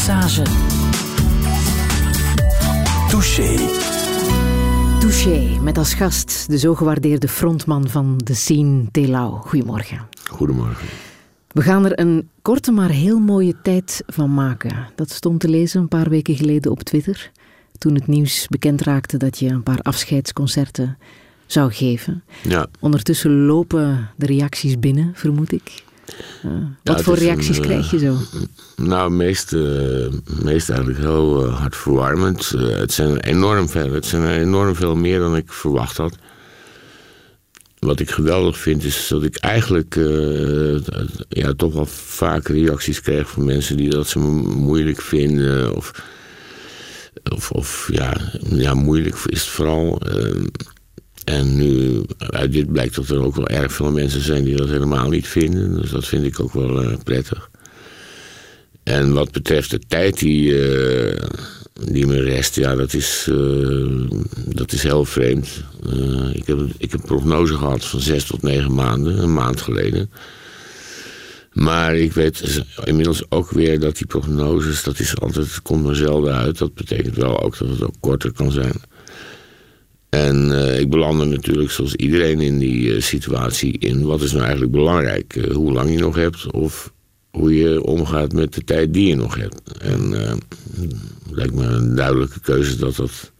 Passage. Touché. Touché, met als gast de zo gewaardeerde frontman van de scene, Telau. Goedemorgen. Goedemorgen. We gaan er een korte maar heel mooie tijd van maken. Dat stond te lezen een paar weken geleden op Twitter. Toen het nieuws bekend raakte dat je een paar afscheidsconcerten zou geven. Ja. Ondertussen lopen de reacties binnen, vermoed ik. Uh, wat voor is een, reacties eh, krijg je zo? Nou, meest, eh, meest eigenlijk heel eh, hartverwarmend. Het zijn enorm veel. Het zijn er enorm veel meer dan ik verwacht had. Wat ik geweldig vind is dat ik eigenlijk ja, toch wel vaak reacties krijg van mensen die dat ze moeilijk vinden. Of, of, of ja, ja, moeilijk is het vooral. En nu, uit dit blijkt dat er ook wel erg veel mensen zijn die dat helemaal niet vinden. Dus dat vind ik ook wel eh, prettig. En wat betreft de tijd die, eh, die me rest, ja, dat is, eh, dat is heel vreemd. Ik, heb, ik heb een prognose gehad van zes tot negen maanden, een maand geleden. Maar ik weet inmiddels ook weer dat die prognoses, dat is altijd, komt maar zelden uit. Dat betekent wel ook dat het ook korter kan zijn. En eh, ik belandde natuurlijk zoals iedereen in die eh, situatie in wat is nou eigenlijk belangrijk. Eh, hoe lang je nog hebt of hoe je omgaat met de tijd die je nog hebt. En het lijkt me een duidelijke keuze dat dat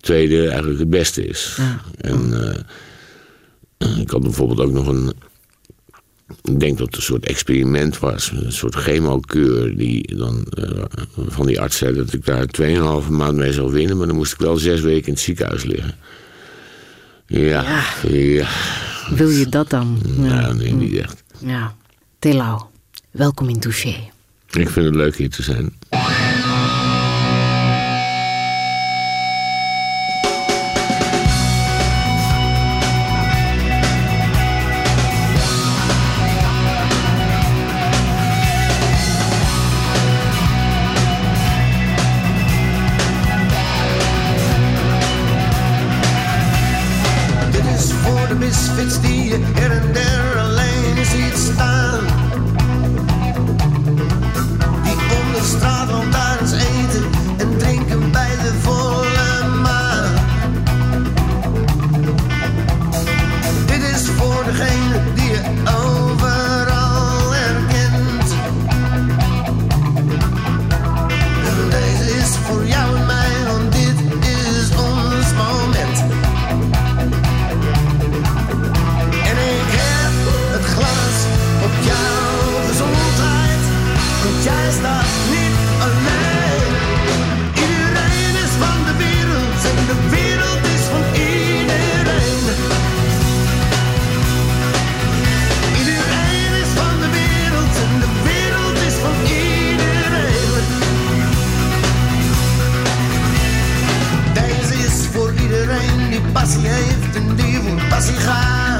tweede eigenlijk het beste is. Ja. En ik had bijvoorbeeld ook nog een. Ik denk dat het een soort experiment was. Een soort chemokeur die dan eh, van die arts zei dat ik daar 2,5 maand mee zou winnen. Maar dan moest ik wel zes weken in het ziekenhuis liggen. Ja, ja. Wil je dat dan? Nou, nee, niet echt. Ja. Telau, welkom in Touché. Ik vind het leuk hier te zijn. was sie hilft in die Wut, was ich kann.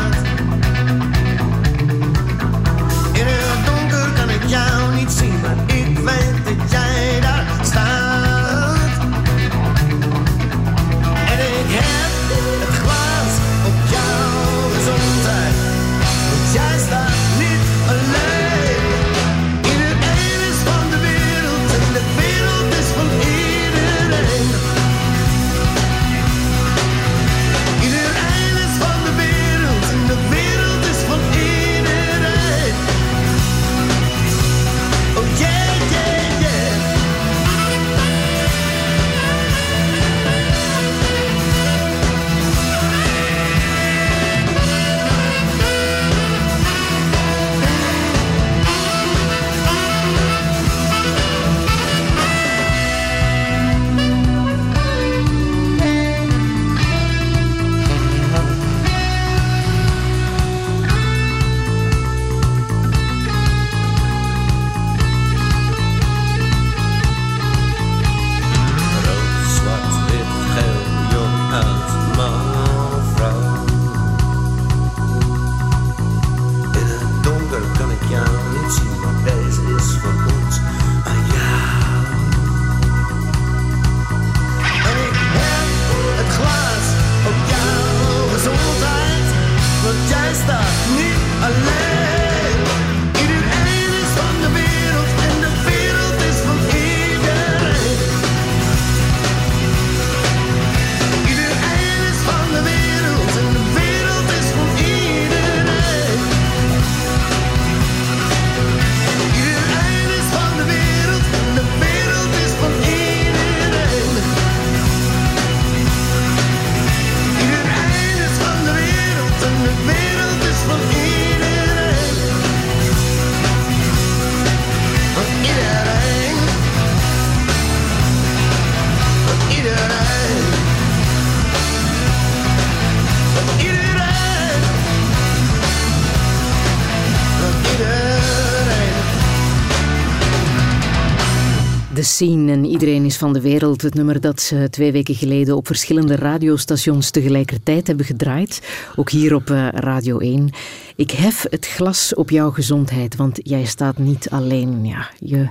Scene en Iedereen is van de wereld. Het nummer dat ze twee weken geleden op verschillende radiostations tegelijkertijd hebben gedraaid. Ook hier op eh, Radio 1. Ik hef het glas op jouw gezondheid, want jij staat niet alleen. Ja, je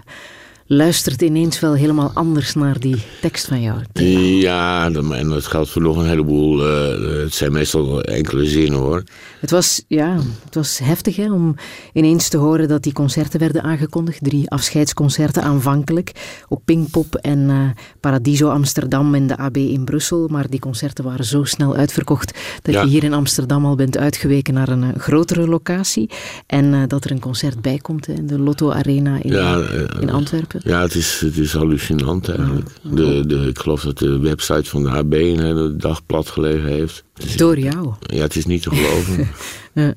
luistert ineens wel helemaal anders naar die tekst van jou. Ja, en dat geldt voor nog een heleboel. Uh, het zijn meestal enkele zinnen hoor. Het was, ja, het was heftig hè, om ineens te horen dat die concerten werden aangekondigd. Drie afscheidsconcerten aanvankelijk op Pinkpop en uh, Paradiso Amsterdam en de AB in Brussel. Maar die concerten waren zo snel uitverkocht dat je hier in Amsterdam al bent uitgeweken naar een uh, grotere locatie. En dat er een concert bij komt in de Lotto Arena in, in Antwerpen. Ja, het is, het is hallucinant eigenlijk. De, de, ik geloof dat de website van de HB een hele dag plat gelegen heeft. Door jou? Ja, het is niet te geloven.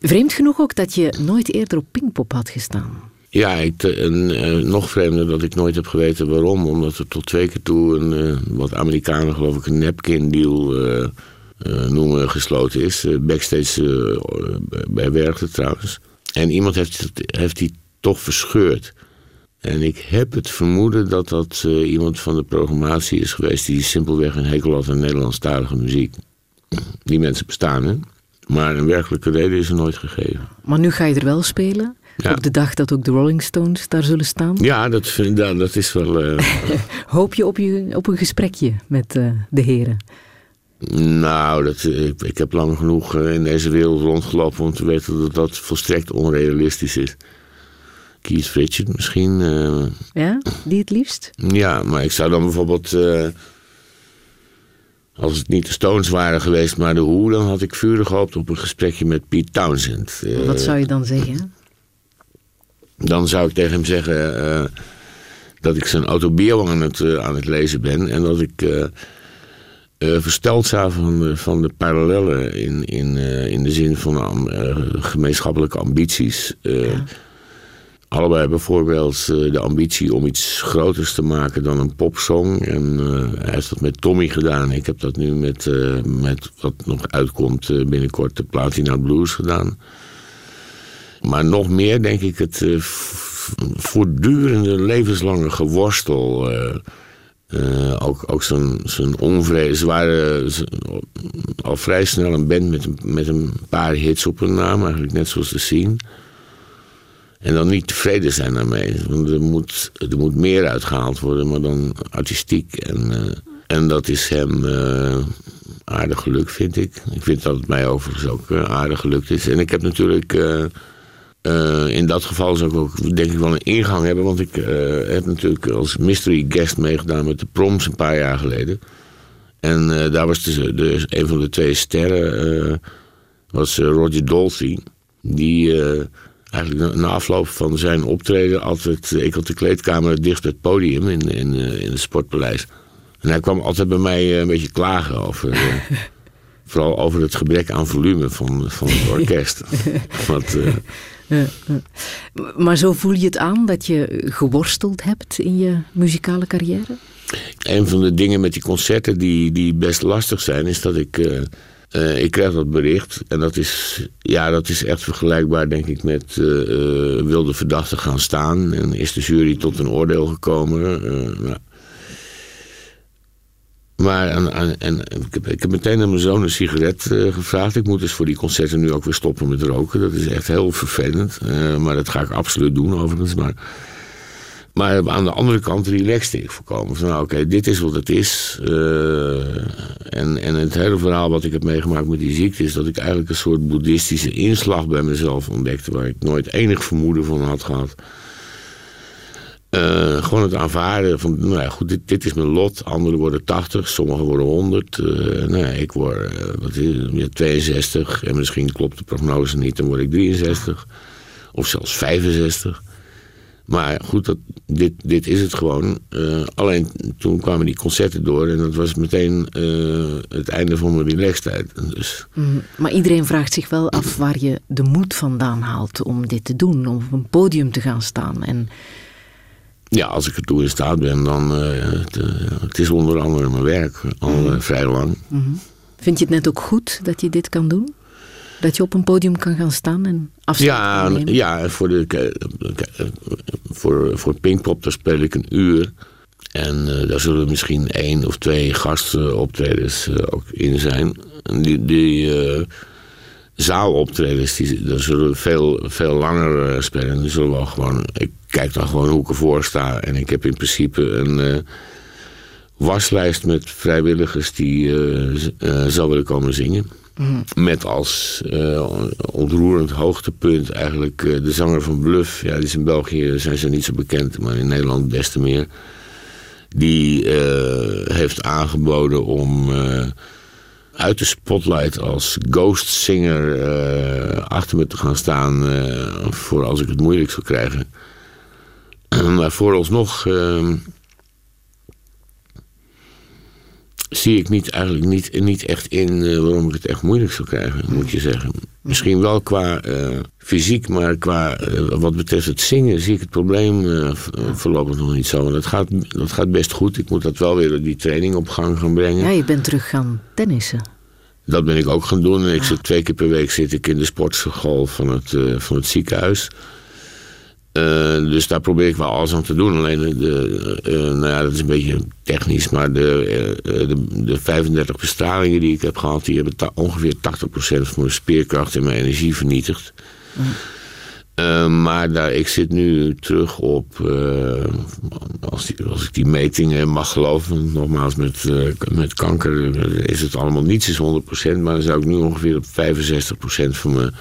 Vreemd genoeg ook dat je nooit eerder op Pinkpop had gestaan. Ja, ik, en, uh, nog vreemder dat ik nooit heb geweten waarom. Omdat er tot twee keer toe een, uh, wat Amerikanen geloof ik, een napkin deal uh, noemen gesloten is. backstage bij Werchter trouwens. En iemand heeft, heeft die toch verscheurd. En ik heb het vermoeden dat dat uh, iemand van de programmatie is geweest die simpelweg een hekel had aan Nederlandstalige muziek. Die mensen bestaan, hè? Maar een werkelijke reden is er nooit gegeven. Maar nu ga je er wel spelen? Ja. Op de dag dat ook de Rolling Stones daar zullen staan? Ja, dat, vind, dat, dat is wel. Uh... Hoop je op, je op een gesprekje met uh, de heren? Nou, dat, ik, ik, heb lang genoeg in deze wereld rondgelopen om te weten dat dat volstrekt onrealistisch is. Keith Richard misschien. Uh, ja, die het liefst? Ja, maar ik zou dan bijvoorbeeld... Uh, als het niet de Stones waren geweest, maar de Who... dan had ik vurig gehoopt op een gesprekje met Pete Townsend. Uh, Wat zou je dan zeggen? Dan zou ik tegen hem zeggen... dat ik zijn autobio aan het, aan het lezen ben... en dat ik... versteld zou van, van de parallellen in, in, in de zin van gemeenschappelijke ambities. Ja allebei bijvoorbeeld uh, de ambitie om iets groters te maken dan een popsong. En uh, hij heeft dat met Tommy gedaan. Ik heb dat nu met, uh, met wat nog uitkomt binnenkort, de Platina Blues gedaan. Maar nog meer denk ik het voortdurende levenslange geworstel. ook ook zo'n onvrede. Ze waren al vrij snel een band met, met een paar hits op hun naam, eigenlijk net zoals de Scene. En dan niet tevreden zijn daarmee. Want er moet, er moet meer uitgehaald worden, maar dan artistiek. En, uh, en dat is hem uh, aardig gelukt, vind ik. Ik vind dat het mij overigens ook uh, aardig gelukt is. En ik heb natuurlijk... in dat geval zou ik ook denk ik wel een ingang hebben. Want ik heb natuurlijk als mystery guest meegedaan met de proms een paar jaar geleden. En daar was dus, dus, een van de twee sterren was Roger Dolphy. Die eigenlijk na afloop van zijn optreden altijd... Ik had de kleedkamer dicht bij het podium in, in, eh, in het Sportpaleis. En hij kwam altijd bij mij eh, een beetje klagen over... Eh, vooral over het gebrek aan volume van, van het orkest. Maar zo voel je het aan dat je geworsteld hebt in je muzikale carrière? Een van de dingen met die concerten die, die best lastig zijn... is dat ik uh, ik krijg dat bericht en dat is, ja, dat is echt vergelijkbaar, denk ik, met uh, wilde verdachten gaan staan. En is de jury tot een oordeel gekomen. Nou. Maar en, en, ik, heb, ik heb meteen aan mijn zoon een sigaret gevraagd. Ik moet dus voor die concerten nu ook weer stoppen met roken. Dat is echt heel vervelend. maar dat ga ik absoluut doen overigens. Maar maar aan de andere kant relaxte ik voorkomen. Van nou, oké, dit is wat het is. Uh, en, en het hele verhaal wat ik heb meegemaakt met die ziekte... is dat ik eigenlijk een soort boeddhistische inslag bij mezelf ontdekte... waar ik nooit enig vermoeden van had gehad. Uh, gewoon het aanvaarden van, nou ja, goed, dit, dit, is mijn lot. Anderen worden 80, sommigen worden 100. Uh, nou ja, ik word wat is, 62 en misschien klopt de prognose niet, dan word ik 63. Of zelfs 65. Maar goed, dat, dit, dit is het gewoon. Uh, alleen toen kwamen die concerten door en dat was meteen uh, het einde van mijn relaxtijd. Dus. Mm, maar iedereen vraagt zich wel af waar je de moed vandaan haalt om dit te doen, om op een podium te gaan staan. En... Ja, als ik ertoe in staat ben, dan. Uh, het, het, is onder andere mijn werk, al mm. vrij lang. Mm -hmm. Vind je het net ook goed dat je dit kan doen? Dat je op een podium kan gaan staan en afstand ja? Ja, voor de, voor, voor Pinkpop, daar speel ik een uur. En eh, daar zullen misschien één of twee gastoptredens uh, ook in zijn. En die, die uh, zaaloptredens, die, daar zullen we veel, veel langer spelen. Die zullen we gewoon, ik kijk dan gewoon hoe ik ervoor sta. En ik heb in principe een waslijst met vrijwilligers die zou willen komen zingen. Mm. Met als ontroerend hoogtepunt eigenlijk de zanger van Bluff. Ja, die is in België zijn ze niet zo bekend, maar in Nederland des te meer. Die uh, heeft aangeboden om uit de spotlight als ghost singer achter me te gaan staan voor als ik het moeilijk zou krijgen. maar vooralsnog zie ik niet, eigenlijk niet, niet echt in uh, waarom ik het echt moeilijk zou krijgen, moet je zeggen. Misschien wel qua uh, fysiek, maar qua uh, wat betreft het zingen zie ik het probleem voorlopig nog niet zo. Want dat gaat, dat gaat best goed. Ik moet dat wel weer die training op gang gaan brengen. Ja, je bent terug gaan tennissen. Dat ben ik ook gaan doen. En ik zit twee keer per week zit ik in de sportschool van het, van het ziekenhuis. Uh, dus daar probeer ik wel alles aan te doen. Alleen, de, uh, nou ja, dat is een beetje technisch, maar de, de, de, 35 bestralingen die ik heb gehad, die hebben ongeveer 80% van mijn speerkracht en mijn energie vernietigd. Mm. maar daar, ik zit nu terug op, als, die, als ik die metingen mag geloven, nogmaals met, met kanker is het allemaal niets is 100%, maar dan zou ik nu ongeveer op 65% van mijn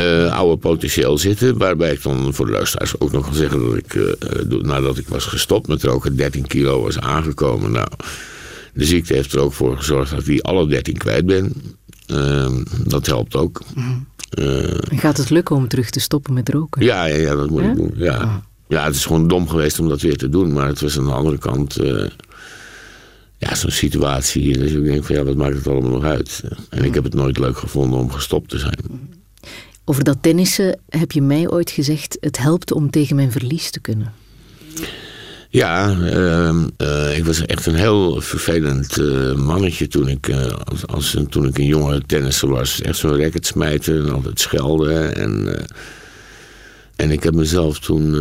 uh, oude potentieel zitten. Waarbij ik dan voor de luisteraars ook nog kan zeggen dat ik, uh, nadat ik was gestopt met roken, 13 kilo was aangekomen. Nou, de ziekte heeft er ook voor gezorgd dat ik die alle 13 kwijt ben. Uh, dat helpt ook. Mm. gaat het lukken om terug te stoppen met roken? Ja, ja, ja dat moet ik doen. Ja. Oh. ja, het is gewoon dom geweest om dat weer te doen. Maar het was aan de andere kant ja, zo'n situatie. Dat je denkt van ja, wat maakt het allemaal nog uit? En ik heb het nooit leuk gevonden om gestopt te zijn. Over dat tennissen heb je mij ooit gezegd: het helpt om tegen mijn verlies te kunnen. Ja, uh, uh, ik was echt een heel vervelend uh, mannetje toen ik, eh, als, als, toen ik een jonge tennisser was. Echt zo'n racket smijten en altijd schelden. En, en ik heb mezelf toen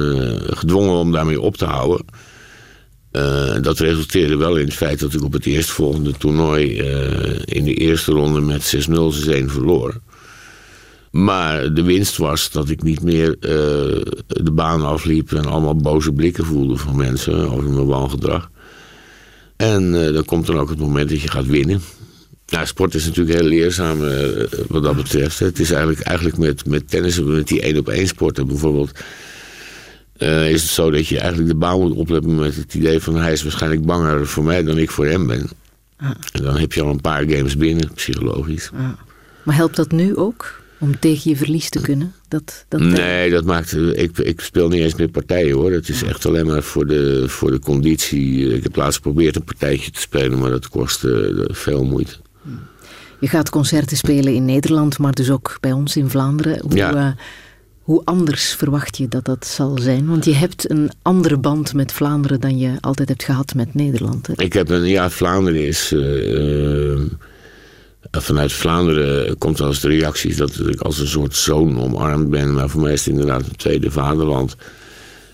gedwongen om daarmee op te houden. dat resulteerde wel in het feit dat ik op het eerstvolgende toernooi in de eerste ronde met 6-0 6-1 verloor. Maar de winst was dat ik niet meer uh, de baan afliep en allemaal boze blikken voelde van mensen over mijn wangedrag. En uh, dan komt dan ook het moment dat je gaat winnen. Nou, sport is natuurlijk heel leerzaam uh, wat dat betreft. Het is eigenlijk, eigenlijk met, met tennis, met die één op één sporten bijvoorbeeld, is het zo dat je eigenlijk de baan moet opletten met het idee van hij is waarschijnlijk banger voor mij dan ik voor hem ben. Ah. En dan heb je al een paar games binnen, psychologisch. Ah. Maar helpt dat nu ook? Om tegen je verlies te kunnen? Dat, dat nee, dat maakt. Ik, ik speel niet eens meer partijen hoor. Het is echt alleen maar voor de, voor de conditie. Ik heb laatst geprobeerd een partijtje te spelen, maar dat kost uh, veel moeite. Je gaat concerten spelen in Nederland, maar dus ook bij ons in Vlaanderen. Hoe, ja. uh, hoe anders verwacht je dat dat zal zijn? Want je hebt een andere band met Vlaanderen dan je altijd hebt gehad met Nederland. Hè? Ik heb een. Ja, Vlaanderen is. Uh, vanuit Vlaanderen komt wel eens de reacties dat ik als een soort zoon omarmd ben. Maar voor mij is het inderdaad een tweede vaderland.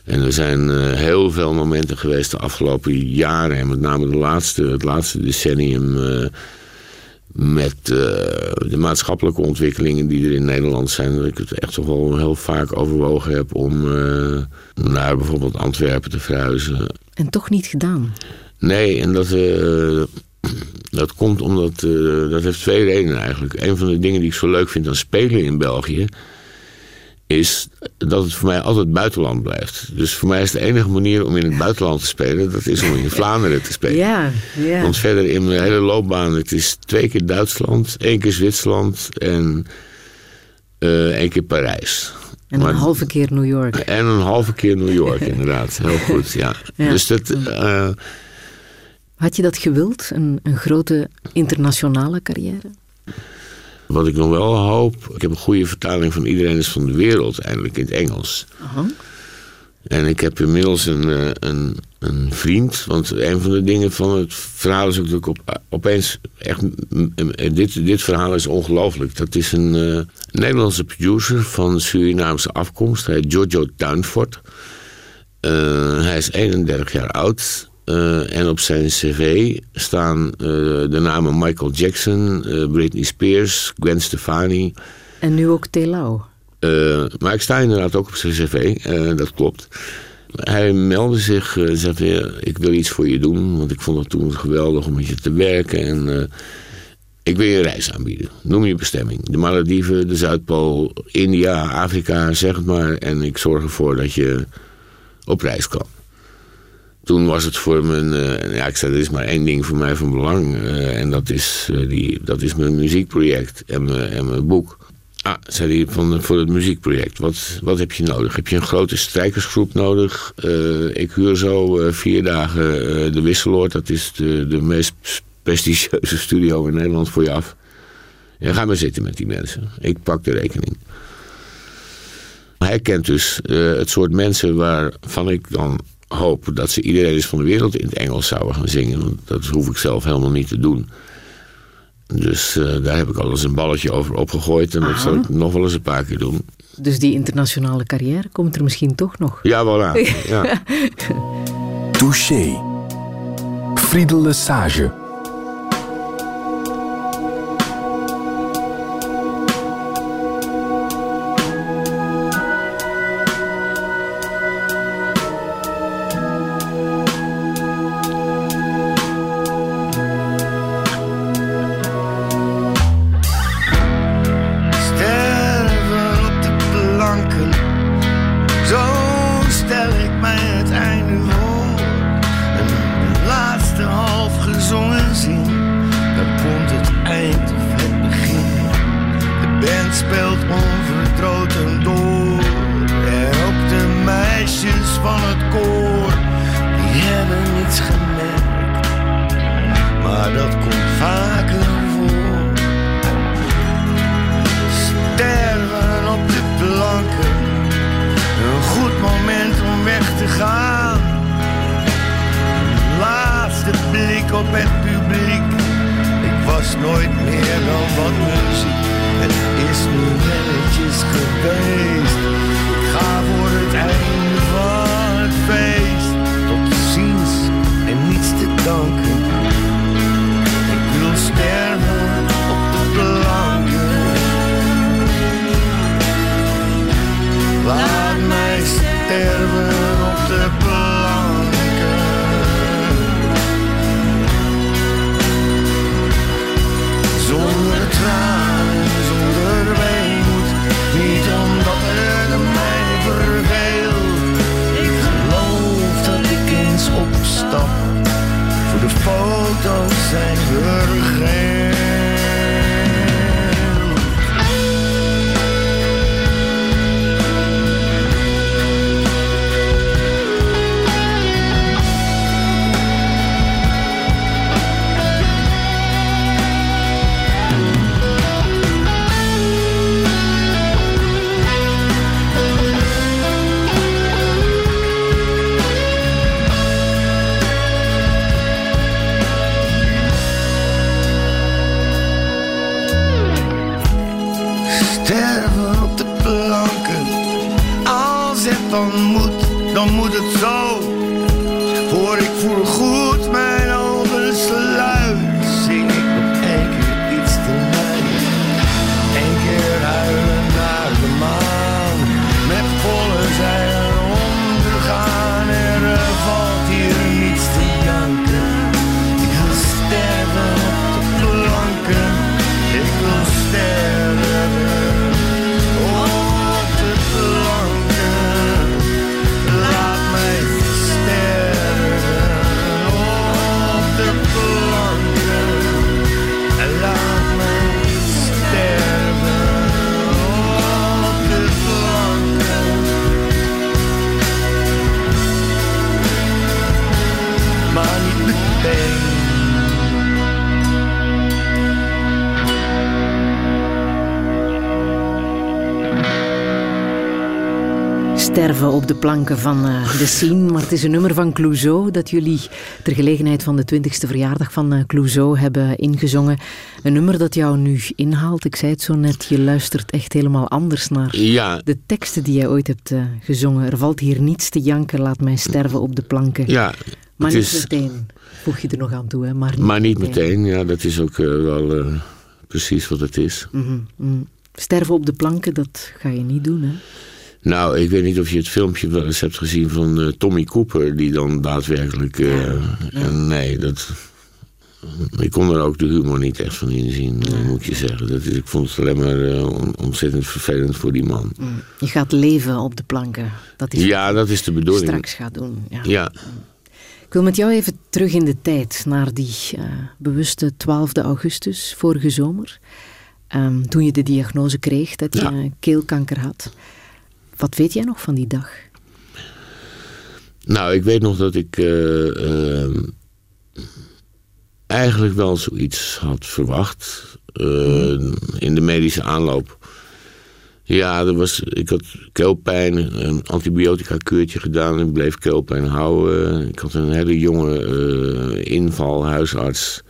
En er zijn uh, heel veel momenten geweest de afgelopen jaren. En met name de laatste, het laatste decennium. Uh, met uh, de maatschappelijke ontwikkelingen die er in Nederland zijn. Dat ik het echt toch wel heel vaak overwogen heb om naar bijvoorbeeld Antwerpen te verhuizen. En toch niet gedaan? Nee, en dat, dat komt omdat, uh, dat heeft twee redenen eigenlijk. Een van de dingen die ik zo leuk vind aan spelen in België, is dat het voor mij altijd buitenland blijft. Dus voor mij is de enige manier om in het buitenland te spelen, dat is om in Vlaanderen te spelen. Ja, ja. Want verder in mijn hele loopbaan, het is twee keer Duitsland, één keer Zwitserland en uh, één keer Parijs. En een halve keer New York. En een halve keer New York, inderdaad. Heel goed, ja. ja. Dus dat... Uh, had je dat gewild, een, een grote internationale carrière? Wat ik nog wel hoop, ik heb een goede vertaling van Iedereen is van de wereld, eindelijk in het Engels. En ik heb inmiddels een, eh, een, een vriend. Want een van de dingen van het verhaal is ook dat ik op, opeens echt. Dit, dit verhaal is ongelooflijk. Dat is een uh, Nederlandse producer van Surinaamse afkomst. Hij heet Giorgio Tuinfort. Uh, hij is 31 jaar oud. Uh, en op zijn cv staan de namen Michael Jackson, Britney Spears, Gwen Stefani. En nu ook Telau. Maar ik sta inderdaad ook op zijn cv, dat klopt. Hij meldde zich, uh, zei ik wil iets voor je doen, want ik vond het toen geweldig om met je te werken. En ik wil je een reis aanbieden. Noem je bestemming. De Malediven, de Zuidpool, India, Afrika, zeg het maar. En ik zorg ervoor dat je op reis kan. Toen was het voor mijn. ja, ik zei: er is maar één ding voor mij van belang. en dat is, die, dat is mijn muziekproject en mijn, en mijn boek. Ah, zei hij, van, voor het muziekproject. Wat, wat heb je nodig? Heb je een grote strijkersgroep nodig? Ik huur zo vier dagen de Wisseloord. Dat is de, de meest prestigieuze studio in Nederland voor je af. En ga maar zitten met die mensen. Ik pak de rekening. Hij kent dus het soort mensen waarvan ik dan hoop dat ze iedereen is van de wereld in het Engels zouden gaan zingen. Dat hoef ik zelf helemaal niet te doen. Dus uh, daar heb ik al eens een balletje over opgegooid. En dat zal ik nog wel eens een paar keer doen. Dus die internationale carrière komt er misschien toch nog? Ja, voilà. ja. Touché. Friedel Lesage. Sterven op de planken van uh, de scene. Maar het is een nummer van Clouseau dat jullie ter gelegenheid van de 20ste verjaardag van uh, Clouseau hebben ingezongen. Een nummer dat jou nu inhaalt. Ik zei het zo net, je luistert echt helemaal anders naar Ja, de teksten die jij ooit hebt uh, gezongen. Er valt hier niets te janken, laat mij sterven op de planken. ja maar niet is, meteen. Voeg je er nog aan toe, hè? Maar niet, maar niet meteen. Ja, dat is ook eh, wel eh, precies wat het is. Mhm, mhm. Sterven op de planken, dat ga je niet doen, hè? Nou, ik weet niet of je het filmpje wel eens hebt gezien van eh, Tommy Cooper, die dan daadwerkelijk. en nee, dat. Ik kon er ook de humor niet echt van inzien, moet je zeggen. Dat is, ik vond het alleen maar on- ontzettend vervelend voor die man. Mhm. Je gaat leven op de planken. Dat is Ja, dat is de bedoeling. straks gaat doen. Ja. Ja, Ik wil met jou even terug in de tijd, naar die bewuste 12 augustus vorige zomer. Ehm, toen je de diagnose kreeg dat je Ja. keelkanker had. Wat weet jij nog van die dag? nou, ik weet nog dat ik eh, ehm, eigenlijk wel zoiets had verwacht. eh, in de medische aanloop. Ja, er was, ik had keelpijn, een antibiotica-keurtje gedaan en bleef keelpijn houden. Ik had een hele jonge eh, invalhuisarts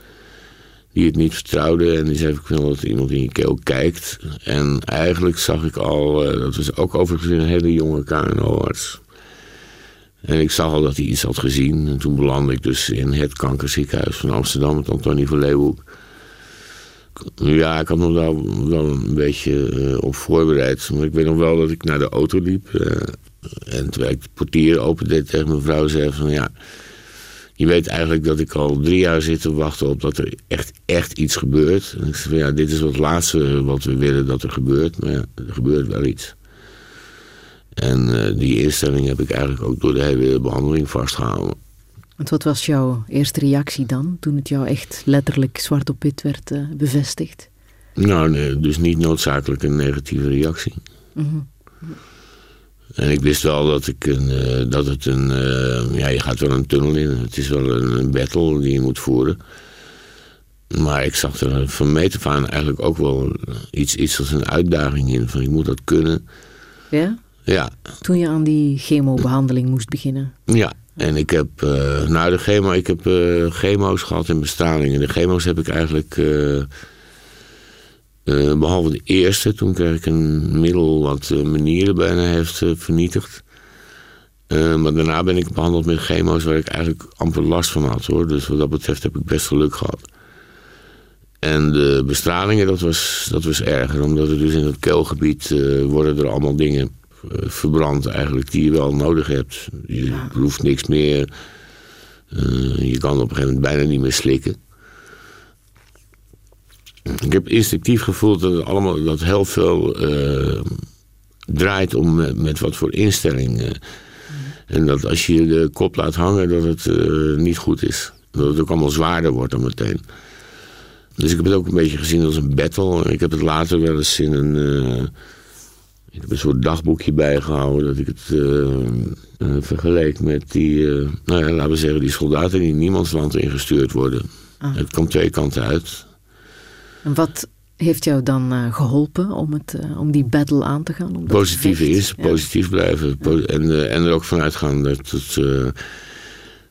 die het niet vertrouwde. En die zei, ik wil dat iemand in je keel kijkt. En eigenlijk zag ik al, eh, dat was ook overigens een hele jonge KNO-arts. En ik zag al dat hij iets had gezien. En toen belandde ik dus in het kankerziekenhuis van Amsterdam, het Antonie van Leeuwenhoek. Ja, ik had me wel, wel een beetje eh, op voorbereid. Maar ik weet nog wel dat ik naar de auto liep. eh, en terwijl ik de portier opendeed tegen mijn vrouw zei van ja... Je weet eigenlijk dat ik al drie jaar zit te wachten op dat er echt, echt iets gebeurt. En ik zei van ja, dit is wat laatste wat we willen dat er gebeurt. Maar ja, er gebeurt wel iets. En eh, die instelling heb ik eigenlijk ook door de hele behandeling vastgehouden. Want wat was jouw eerste reactie dan, toen het jou echt letterlijk zwart op wit werd eh, bevestigd? Nou, nee, dus niet noodzakelijk een negatieve reactie. Mhm. En ik wist wel dat, ik een, eh, dat het een... eh, ja, je gaat wel een tunnel in. Het is wel een, een battle die je moet voeren. Maar ik zag er van meet af aan eigenlijk ook wel iets, iets als een uitdaging in. Van, ik moet dat kunnen. Ja? Ja, Toen je aan die chemobehandeling moest beginnen. ja. En ik heb, eh nou de chemo, ik heb chemo's gehad en bestralingen. De chemo's heb ik eigenlijk, eh, eh, behalve de eerste, toen kreeg ik een middel wat uh, mijn nieren bijna heeft eh, vernietigd. Maar daarna ben ik behandeld met chemo's waar ik eigenlijk amper last van had hoor. Dus wat dat betreft heb ik best geluk gehad. En de bestralingen, dat was, dat was erger. Omdat er dus in het keelgebied worden er allemaal dingen verbrand eigenlijk die je wel nodig hebt. Je proeft niks meer. Je kan op een gegeven moment bijna niet meer slikken. Ik heb instinctief gevoeld dat, het allemaal, dat heel veel eh, draait om met, met wat voor instelling. eh. En dat als je de kop laat hangen, dat het eh, niet goed is. Dat het ook allemaal zwaarder wordt dan meteen. Dus ik heb het ook een beetje gezien als een battle. Ik heb het later wel eens in een. ik heb een soort dagboekje bijgehouden dat ik het vergeleek met die. nou ja, laten we zeggen, die soldaten die in niemands land ingestuurd worden. Ah. Het komt twee kanten uit. En wat heeft jou dan eh, geholpen om, het, eh, om die battle aan te gaan? Om Positief is, Ja. positief blijven. Po- en, eh, en er ook vanuit gaan dat, het,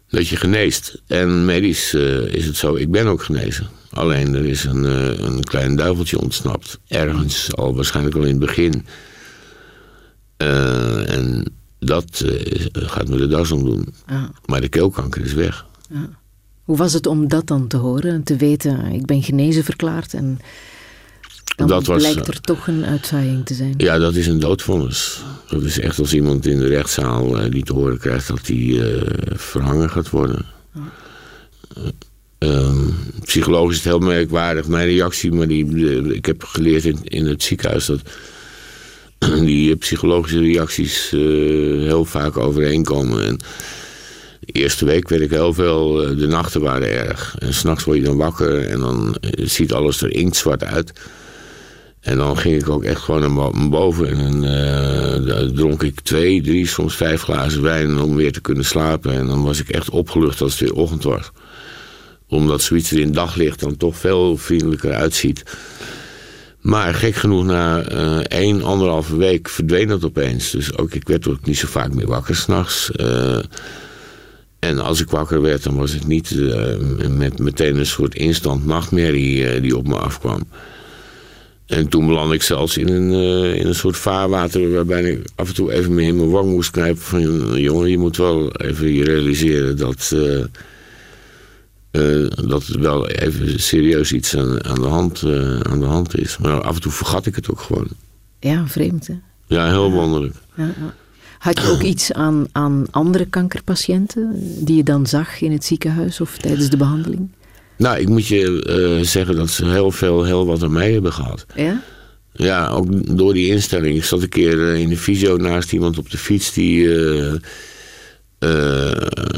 dat je geneest. En medisch is het zo, ik ben ook genezen. Alleen er is een, een klein duiveltje ontsnapt. Ergens, al waarschijnlijk al in het begin. En dat gaat me de das om doen. Ja. Maar de keelkanker is weg. Hoe was het om dat dan te horen en te weten, ik ben genezen verklaard en dan Dat was, blijkt er toch een uitzaaiing te zijn? Ja, dat is een doodvonnis. Dat is echt als iemand in de rechtszaal eh, die te horen krijgt dat hij eh, verhangen gaat worden. Eh, ehm, psychologisch is het heel merkwaardig. Mijn reactie, maar die, eh, ik heb geleerd in, in het ziekenhuis dat die eh, psychologische reacties eh, heel vaak overeenkomen. En eerste week werd ik heel veel, eh, de nachten waren erg. En s'nachts word je dan wakker en dan eh, ziet alles er inktzwart uit. En dan ging ik ook echt gewoon naar bo- naar boven. En eh, daar dronk ik twee, drie, soms vijf glazen wijn om weer te kunnen slapen. En dan was ik echt opgelucht als het weer ochtend was. Omdat zoiets er in daglicht dan toch veel vriendelijker uitziet. Maar gek genoeg, na eh één, anderhalve week verdween dat opeens. Dus ook, ik werd ook niet zo vaak meer wakker s'nachts. eh en als ik wakker werd, dan was het niet eh, met meteen een soort instant nachtmerrie eh, die op me afkwam. En toen belandde ik zelfs in een, eh, in een soort vaarwater waarbij ik af en toe even in mijn wang moest knijpen van jongen, je moet wel even je realiseren dat, dat er wel even serieus iets aan, aan, de hand, aan de hand is. Maar af en toe vergat ik het ook gewoon. Ja, vreemd hè? Ja, heel wonderlijk. Ja, ja. Had je ook iets aan, aan andere kankerpatiënten die je dan zag in het ziekenhuis of tijdens de behandeling? Nou, ik moet je eh, zeggen dat ze heel veel, heel wat aan mij hebben gehad. Ja? Ja, ook door die instelling. Ik zat een keer eh, in de visio naast iemand op de fiets die eh,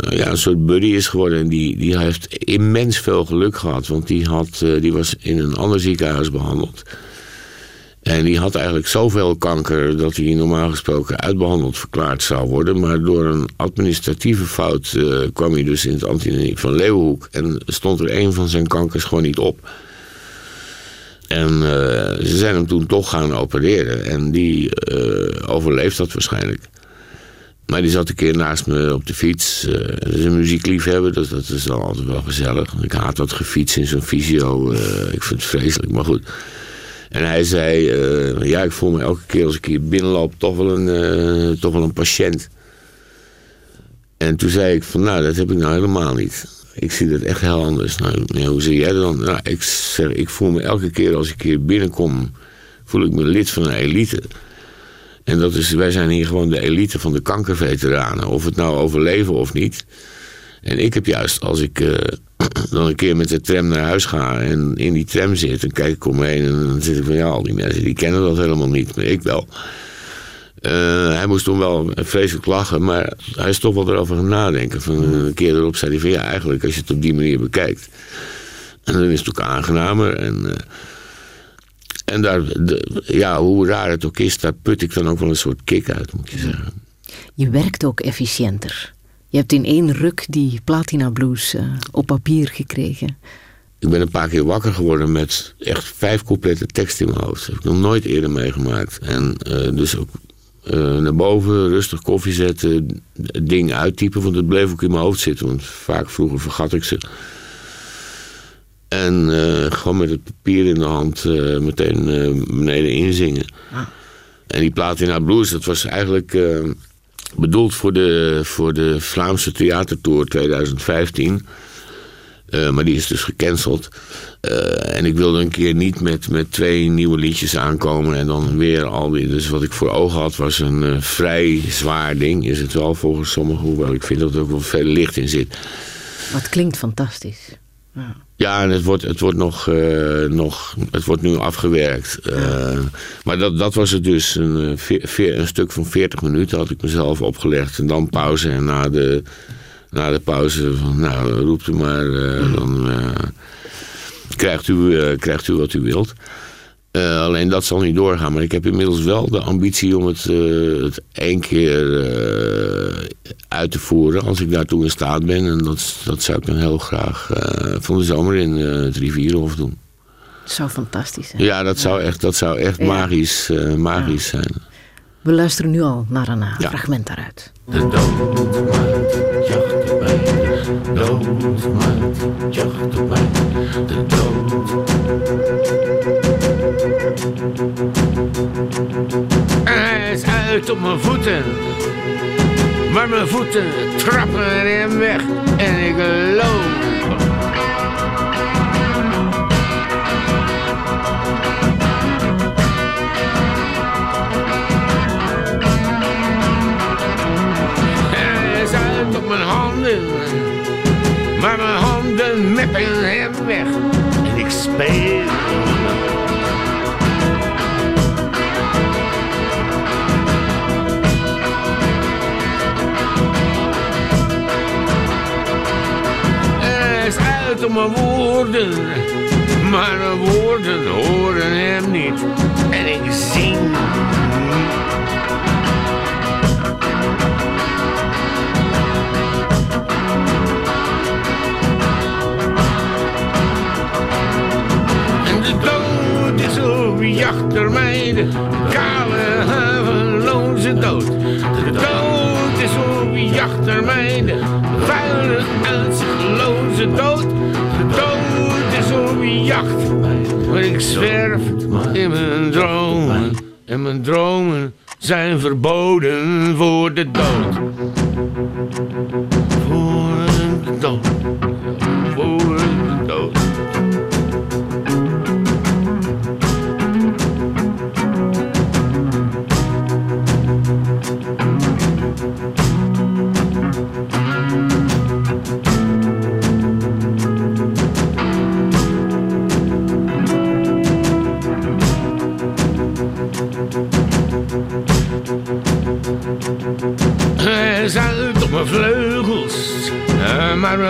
ja, een soort buddy is geworden. En die, die heeft immens veel geluk gehad. Want die, had, die was in een ander ziekenhuis behandeld. En die had eigenlijk zoveel kanker dat hij normaal gesproken uitbehandeld verklaard zou worden. Maar door een administratieve fout eh, kwam hij dus in het antinie van Leeuwenhoek. En stond er een van zijn kankers gewoon niet op. En eh, ze zijn hem toen toch gaan opereren. En die eh, overleeft dat waarschijnlijk. Maar die zat een keer naast me op de fiets. Eh, dat is een muziekliefhebber, dus dat is dan altijd wel gezellig. Ik haat dat gefiets in zo'n visio. ik vind het vreselijk, maar goed. En hij zei, eh, ja, ik voel me elke keer als ik hier binnenloop toch wel een, eh, toch wel een patiënt. En toen zei ik van, nou, dat heb ik nou helemaal niet. Ik zie dat echt heel anders. Nou, hoe zie jij dat dan? Nou, ik zeg, ik voel me elke keer als ik hier binnenkom, voel ik me lid van een elite. En dat is, wij zijn hier gewoon de elite van de kankerveteranen. Of het nou overleven of niet. En ik heb juist, als ik eh, dan een keer met de tram naar huis ga en in die tram zit, dan kijk ik om me heen en dan zit ik van ja, al die mensen die kennen dat helemaal niet, maar ik wel. Eh, hij moest toen wel vreselijk lachen, maar hij is toch wel erover gaan nadenken. Van, een keer erop zei hij van ja, eigenlijk als je het op die manier bekijkt. En dan is het ook aangenamer. En, eh, en daar, de- ja, hoe raar het ook is, daar put ik dan ook wel een soort kick uit, moet je zeggen. Je werkt ook efficiënter. Je hebt in één ruk die Platina Blues eh, op papier gekregen. Ik ben een paar keer wakker geworden met echt vijf complete tekst in mijn hoofd. Dat heb ik nog nooit eerder meegemaakt. En eh, dus ook eh, naar boven, rustig koffie zetten, het ding uittypen. Want het bleef ook in mijn hoofd zitten. Want vaak vroeger vergat ik ze. En eh, gewoon met het papier in de hand eh, meteen eh, beneden inzingen. En die Platina Blues, dat was eigenlijk eh, bedoeld voor de, voor de Vlaamse Theatertour 2015. Eh, maar die is dus gecanceld. Eh, en ik wilde een keer niet met, met twee nieuwe liedjes aankomen en dan weer al die. Dus wat ik voor ogen had was een eh, vrij zwaar ding. Is het wel volgens sommigen, hoewel ik vind dat er ook wel veel licht in zit. Het klinkt fantastisch. Ja. Ja, en het wordt, het wordt, nog, eh, nog, het wordt nu afgewerkt. Eh, maar dat, dat was het dus. Een, eh, veer- een stuk van 40 minuten had ik mezelf opgelegd. En dan pauze. En na de, na de pauze van, nou, roept u maar. eh, Dan krijgt, u, krijgt u wat u wilt. Eh, alleen dat zal niet doorgaan. Maar ik heb inmiddels wel de ambitie om het, eh, het één keer eh, uit te voeren. Als ik daartoe in staat ben. En dat, dat zou ik dan heel graag eh, van de zomer in het Rivierenhof doen. Het zou fantastisch zijn. Ja, dat zou echt, dat zou echt Ja. magisch, eh, magisch zijn. We luisteren nu al naar een Ja. fragment daaruit. De doodmaat jacht op mij. De doodmaat jacht op mij. De dood. Hij is uit op mijn voeten. Maar mijn voeten trappen hem weg. En ik loop. Hij is uit op mijn handen. Maar mijn handen meppen hem weg. En ik speel. mijn woorden, maar mijn woorden horen hem niet. En ik zing. En de dood is op jachter mij, de kale havenloze dood. De dood is op jachter mij, de vuile dood jacht. Ik zwerf in mijn dromen. En mijn dromen zijn verboden voor de dood.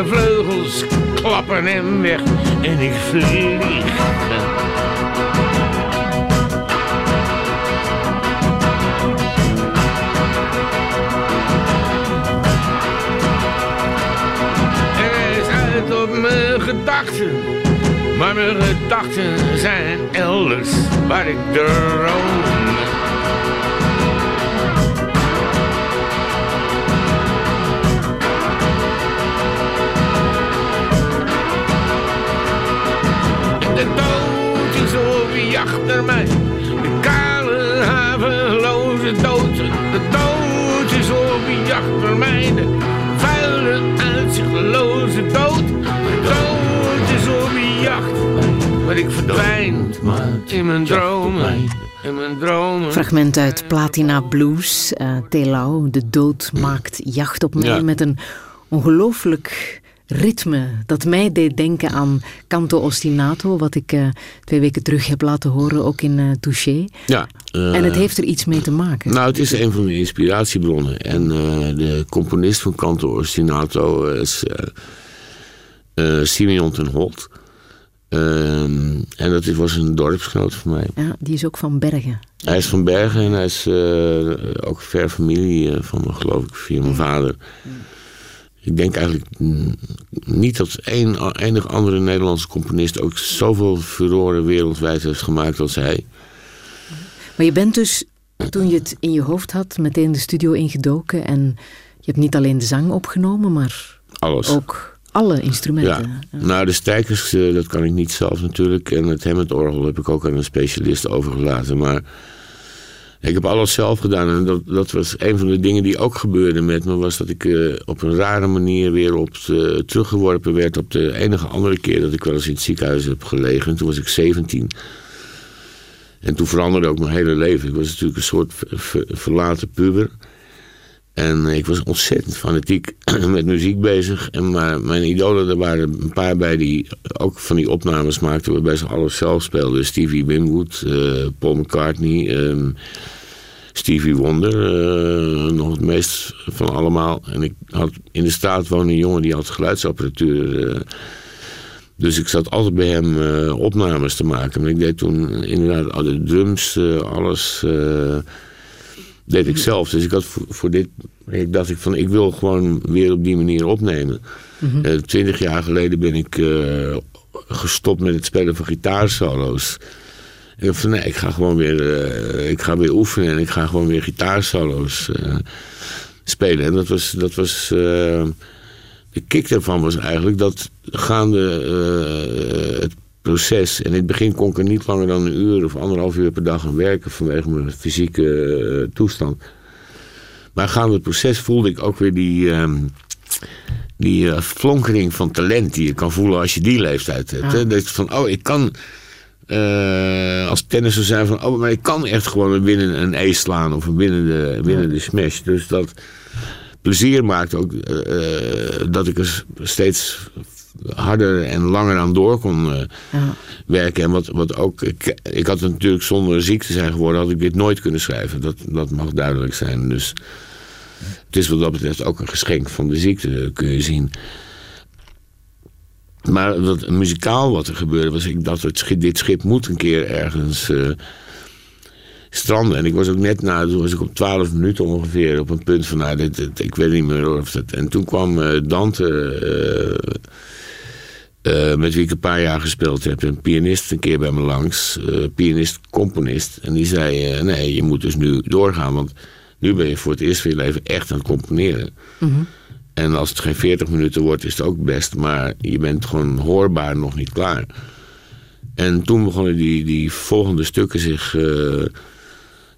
Mijn vleugels klappen hem weg en ik vlieg. En hij zuigt op mijn gedachten, maar mijn gedachten zijn elders waar ik droom. De dood is op jacht naar mij. De kale, haveloze dood. De dood is op jacht naar mij. De vuile, uitzichtloze dood. De dood is op jacht. Maar ik verdwijn in mijn dromen. In mijn dromen. Fragment uit Platina Blues. Uh, Telau, de dood maakt jacht op mij Ja. met een ongelooflijk ritme dat mij deed denken aan Canto Ostinato, wat ik eh, twee weken terug heb laten horen, ook in eh Touché. Ja. eh, en het heeft er iets mee te maken. Nou, het is een van de inspiratiebronnen. En eh, de componist van Canto Ostinato is eh eh, Simeon ten Holt. Ehm, en dat was een dorpsgenoot van mij. Ja, die is ook van Bergen. Hij is van Bergen en hij is eh, ook ver familie eh, van me, geloof ik, via mijn vader. Ik denk eigenlijk niet dat één, enig andere Nederlandse componist ook zoveel furoren wereldwijd heeft gemaakt als hij. Maar je bent dus, toen je het in je hoofd had, meteen de studio ingedoken en je hebt niet alleen de zang opgenomen, maar Alles. ook alle instrumenten. Ja. Nou, de stijkers, eh, dat kan ik niet zelf natuurlijk. En het Hammond-orgel heb ik ook aan een specialist overgelaten. Maar ik heb alles zelf gedaan. En dat, dat was een van de dingen die ook gebeurde met me. Was dat ik eh, op een rare manier weer op teruggeworpen werd. Op de enige andere keer dat ik wel eens in het ziekenhuis heb gelegen. Toen was ik 17. En toen veranderde ook mijn hele leven. Ik was natuurlijk een soort ver- ver- verlaten puber. En ik was ontzettend fanatiek met muziek bezig. En maar mijn idolen, er waren een paar bij die ook van die opnames maakten... waarbij ze alles zelf speelden. Stevie Winwood, eh, Paul McCartney, ehm, Stevie Wonder. eh, nog het meest van allemaal. En ik had in de straat woonde een jongen die had geluidsapparatuur... eh, dus ik zat altijd bij hem eh, opnames te maken. Maar ik deed toen inderdaad al de drums, alles... deed ik zelf. Dus ik had voor, voor dit. Ik dacht ik van ik wil gewoon weer op die manier opnemen. Eh, Twintig jaar geleden ben ik gestopt met het spelen van gitaarsolo's. Ik dacht van nee, ik ga gewoon weer, eh, ik ga weer oefenen en ik ga gewoon weer gitaarsolo's eh, spelen. En dat was, dat was eh, de kick daarvan was eigenlijk dat gaande het proces. En in het begin kon ik er niet langer dan een uur of anderhalf uur per dag aan werken vanwege mijn fysieke toestand. Maar gaande het proces voelde ik ook weer die, ehm, die flonkering van talent die je kan voelen als je die leeftijd hebt. Hè? Dat je van, oh, ik kan eh, als tennisser zijn van, oh, maar ik kan echt gewoon binnen een ace slaan of een binnen de, binnen de smash. Dus dat plezier maakt ook eh, eh, dat ik er steeds harder en langer aan door kon Ja. werken. En wat, wat ook, ik, ik had het natuurlijk zonder ziek te zijn geworden, had ik dit nooit kunnen schrijven. Dat, dat mag duidelijk zijn. Dus het is wat dat betreft ook een geschenk van de ziekte, kun je zien. Maar wat, muzikaal wat er gebeurde, was ik dacht, het dit schip moet een keer ergens eh, stranden. En ik was ook net na, toen was ik op 12 minuten ongeveer op een punt van, nou, ik weet niet meer of dat. En toen kwam eh, Dante, eh, met wie ik een paar jaar gespeeld heb, een pianist een keer bij me langs, eh, pianist-componist. En die zei, nee, je moet dus nu doorgaan, want Nu ben je voor het eerst van je leven echt aan het componeren. En als het geen 40 minuten wordt, is het ook best. Maar je bent gewoon hoorbaar nog niet klaar. En toen begonnen die, die volgende stukken zich eh,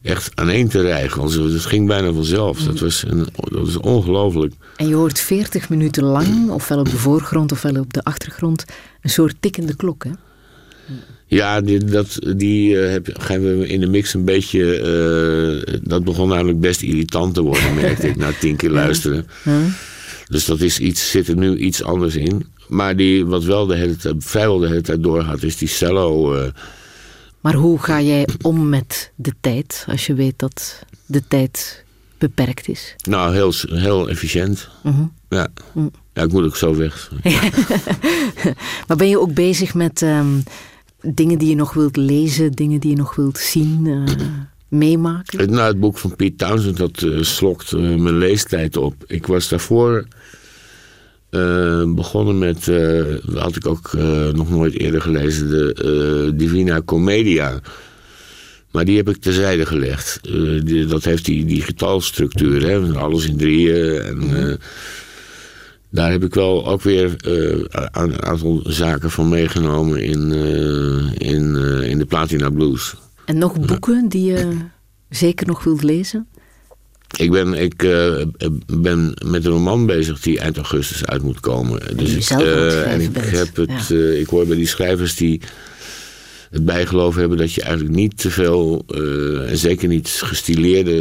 echt aaneen te rijgen. Also, het ging bijna vanzelf. Dat was, een, dat was ongelooflijk. En je hoort 40 minuten lang, ofwel op de voorgrond ofwel op de achtergrond, een soort tikkende klok. Hè? Ja, die, dat, die eh, heb, gaan we in de mix een beetje... eh, dat begon namelijk best irritant te worden, merkte ik, na tien keer luisteren. Dus dat is iets, zit er nu iets anders in. Maar die, wat wel de hele tijd, vrijwel de hele tijd doorgaat, is die cello... eh, Maar hoe ga jij om met de tijd, als je weet dat de tijd beperkt is? nou, heel, heel efficiënt. Ja. ja, ik moet ook zo weg. Maar ben je ook bezig met ehm, dingen die je nog wilt lezen, dingen die je nog wilt zien, eh, meemaken? Het, nou, het boek van Piet Townsend, dat eh, slokt mijn leestijd op. Ik was daarvoor eh, begonnen met, eh, dat had ik ook eh, nog nooit eerder gelezen, de Divina Commedia. Maar die heb ik terzijde gelegd. Die, dat heeft die, die getalstructuur, hè, alles in drieën. En, eh, daar heb ik wel ook weer een aantal zaken van meegenomen in, in, in de Platina Blues. En nog boeken die je zeker nog wilt lezen? Ik ben, ik, eh, ben met een roman bezig die eind augustus uit moet komen. Dus ik, eh, en ik, bent. heb het, Ja. eh, ik hoor bij die schrijvers die het bijgeloof hebben dat je eigenlijk niet te veel, en zeker niet gestileerde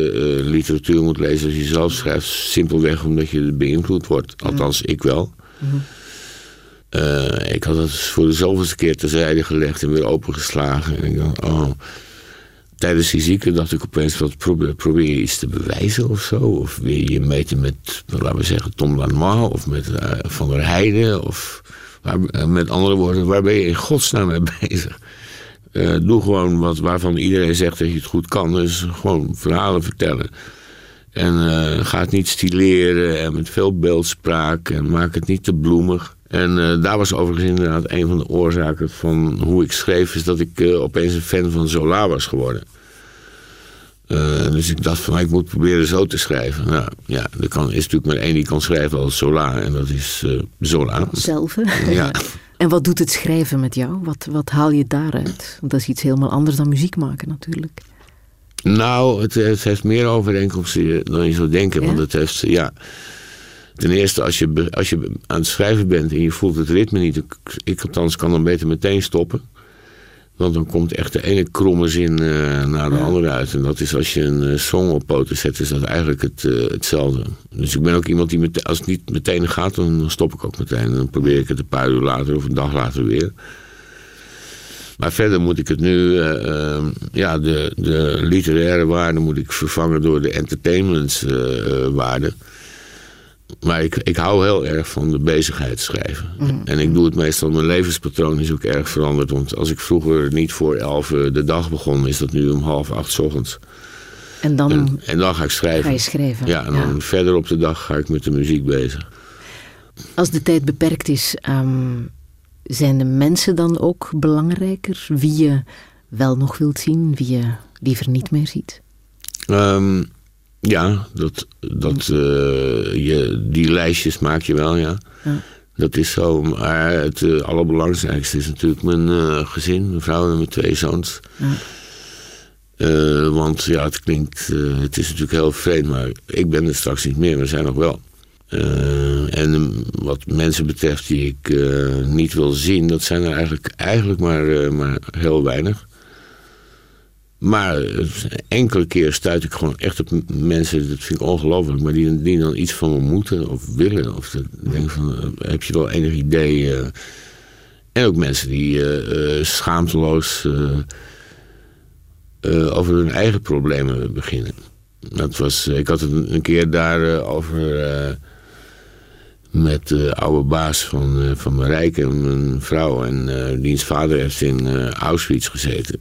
literatuur moet lezen als je zelf schrijft. Simpelweg omdat je beïnvloed wordt. Althans, ik wel. Eh, ik had het voor de zoveelste keer terzijde gelegd en weer opengeslagen. En ik dacht, oh. Tijdens die ziekte dacht ik opeens, wat probeer, probeer je iets te bewijzen of zo? Of wil je meten met, laten we zeggen, Tom Lanois of met eh, Van der Heijden? Of eh, met andere woorden, waar ben je in godsnaam mee bezig? Eh, doe gewoon wat waarvan iedereen zegt dat je het goed kan. Dus gewoon verhalen vertellen. En ga het niet stileren en met veel beeldspraak en maak het niet te bloemig. En eh, daar was overigens inderdaad een van de oorzaken van hoe ik schreef, is dat ik eh, opeens een fan van Zola was geworden. Eh, dus ik dacht van, nou, ik moet proberen zo te schrijven. Nou ja, er kan, is natuurlijk maar één die kan schrijven als Zola en dat is Zola. Zelf, hè? Ja. En wat doet het schrijven met jou? Wat, wat haal je daaruit? Want dat is iets helemaal anders dan muziek maken natuurlijk. Nou, het, het heeft meer overeenkomsten dan je zou denken. Want het heeft, ja... Ten eerste, als je, als je aan het schrijven bent en je voelt het ritme niet... ik- althans kan dan beter meteen stoppen. Want dan komt echt de ene kromme zin eh, naar de andere uit. En dat is als je een eh, song op poten zet, is dat eigenlijk het, eh, hetzelfde. Dus ik ben ook iemand die, als het niet meteen gaat, dan stop ik ook meteen. Dan probeer ik het een paar uur later of een dag later weer. Maar verder moet ik het nu, eh, eh, ja, de, de literaire waarde moet ik vervangen door de entertainmentwaarde. Maar ik, ik hou heel erg van de bezigheid schrijven. En ik doe het meestal, mijn levenspatroon is ook erg veranderd. Want als ik vroeger niet voor elf eh, de dag begon, is dat nu om half acht 's ochtends. En dan En, en dan ga ik schrijven. ga je schrijven. Ja, en dan verder op de dag ga ik met de muziek bezig. Als de tijd beperkt is, ehm, zijn de mensen dan ook belangrijker? Wie je wel nog wilt zien, wie je liever niet meer ziet? Ehm, ja, dat, dat, eh, je, die lijstjes maak je wel, ja. Ja. Dat is zo. Maar het eh, allerbelangrijkste is natuurlijk mijn eh, gezin, mijn vrouw en mijn twee zoons. Ja. Want ja, het klinkt, het is natuurlijk heel vreemd, maar ik ben er straks niet meer, we zijn nog wel. En wat mensen betreft die ik niet wil zien, dat zijn er eigenlijk, eigenlijk maar, maar heel weinig. Maar enkele keer stuit ik gewoon echt op mensen, dat vind ik ongelooflijk, maar die, die dan iets van me moeten of willen. Of denk van, eh, heb je wel enig idee? eh. en ook mensen die eh, schaamteloos over hun eigen problemen beginnen. Dat was, ik had het een, keer daar over eh, met de oude baas van, van Marijke, mijn vrouw. En diens vader heeft in Auschwitz gezeten.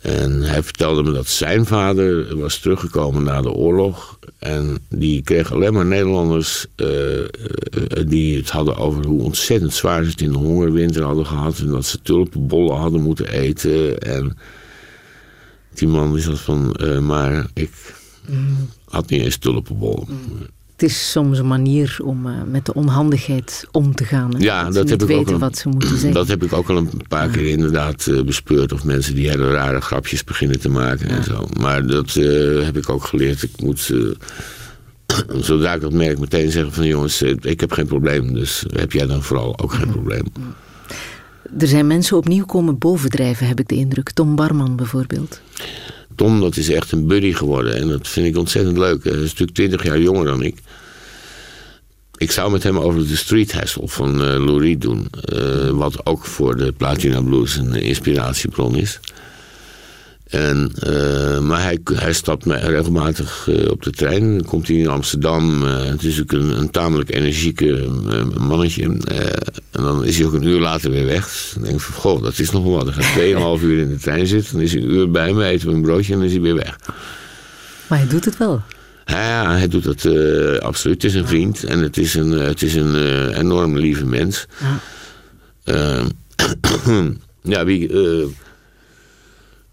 En hij vertelde me dat zijn vader was teruggekomen na de oorlog. En die kreeg alleen maar Nederlanders eh, eh, die het hadden over hoe ontzettend zwaar ze het in de hongerwinter hadden gehad. En dat ze tulpenbollen hadden moeten eten. En die man die zat van, eh, maar ik, Had niet eens tulpenbollen. Het is soms een manier om eh, met de onhandigheid om te gaan. Ja, dat, heb ik ook weten al- wat ze moeten zeggen. Dat heb ik ook al een paar keer inderdaad eh, bespeurd. Of mensen die hele rare grapjes beginnen te maken en zo. Maar dat eh, heb ik ook geleerd. Ik moet, zodra ik dat merk, meteen zeggen van jongens, ik heb geen probleem. Dus heb jij dan vooral ook geen probleem. Er zijn mensen opnieuw komen bovendrijven, heb ik de indruk. Tom Barman bijvoorbeeld. Tom, dat is echt een buddy geworden. En dat vind ik ontzettend leuk. Hij is natuurlijk twintig jaar jonger dan ik. Ik zou met hem over de Street Hustle van eh Lou Reed doen. Eh, wat ook voor de Platina Blues een inspiratiebron is. En, eh, maar hij, hij stapt mij regelmatig eh, op de trein. Komt hij in Amsterdam. eh, het is ook een, een tamelijk energieke mannetje. en dan is hij ook een uur later weer weg. Dan denk ik van, goh, dat is nog wel wat. Dan gaat 2,5 uur in de trein zitten. Dan is hij een uur bij me, eten we een broodje en dan is hij weer weg. Maar hij doet het wel. Ja, hij doet dat absoluut. Het is een vriend en het is een, het is een enorm lieve mens. Ja. Eh, ja, wie,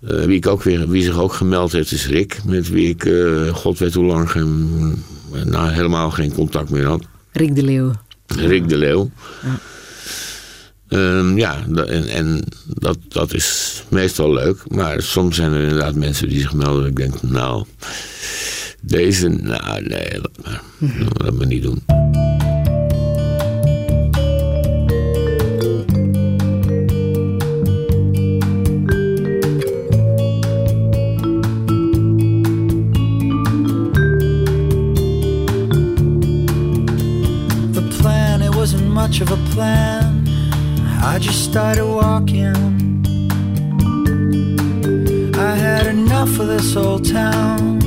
eh, wie, ik ook weer, wie zich ook gemeld heeft is Rick. Met wie ik, eh, god weet hoe lang, geen, nou, helemaal geen contact meer had. Rick de Leeuw. Rick de Leeuw. Ja. Ehm, ja, en, en dat, dat is meestal leuk. Maar soms zijn er inderdaad mensen die zich melden. En ik denk, nou, deze, nou nee, laat maar. Maar niet doen. I just started walking. I had enough of this old town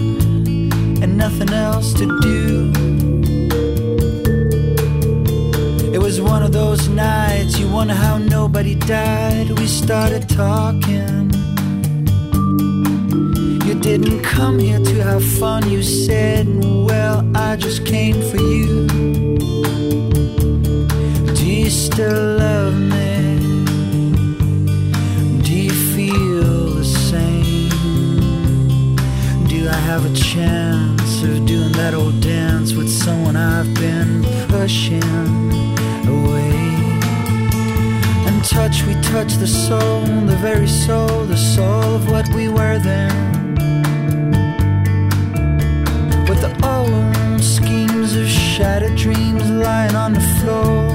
and nothing else to do. It was one of those nights you wonder how nobody died. We started talking. You didn't come here to have fun, you said. Well, I just came for you. Do you still love me? Chance of doing that old dance with someone I've been pushing away? And touch, we touch the soul, the very soul, the soul of what we were then. With the old schemes of shattered dreams lying on the floor.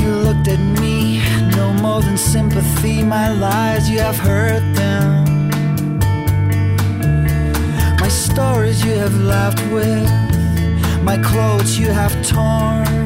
You looked at me, no more than sympathy. My lies, you have heard you have laughed with, my clothes you have torn.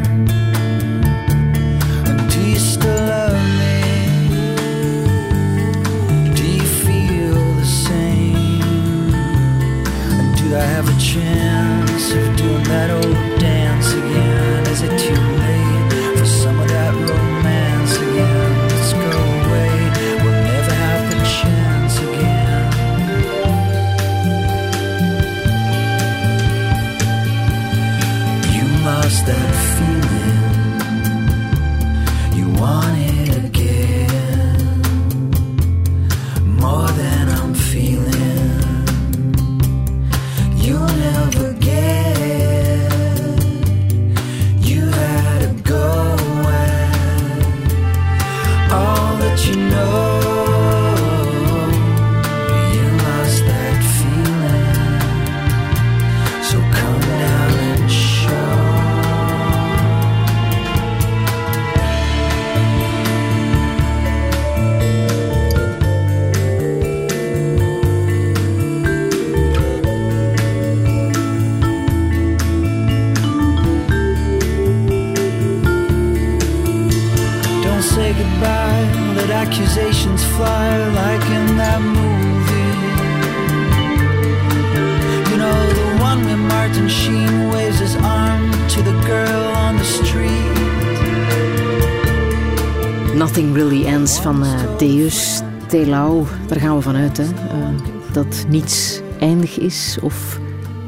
Daar gaan we vanuit, hè. eh, dat niets eindig is. Of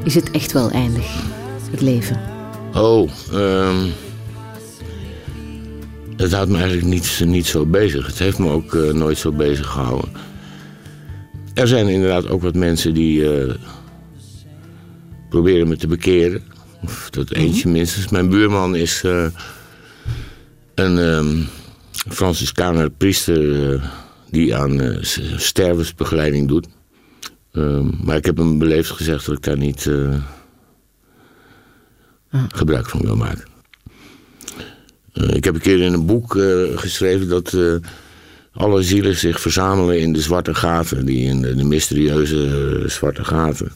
is het echt wel eindig, het leven? Oh, ehm het houdt me eigenlijk niet, niet zo bezig. Het heeft me ook eh, nooit zo bezig gehouden. er zijn inderdaad ook wat mensen die eh, proberen me te bekeren. Of dat eentje minstens. Mijn buurman is een um, Franciscaner priester die aan uh, stervensbegeleiding doet. Um, maar ik heb hem beleefd gezegd dat ik daar niet ah. gebruik van wil maken. ik heb een keer in een boek geschreven dat alle zielen zich verzamelen in de zwarte gaten, die in de, de mysterieuze zwarte gaten.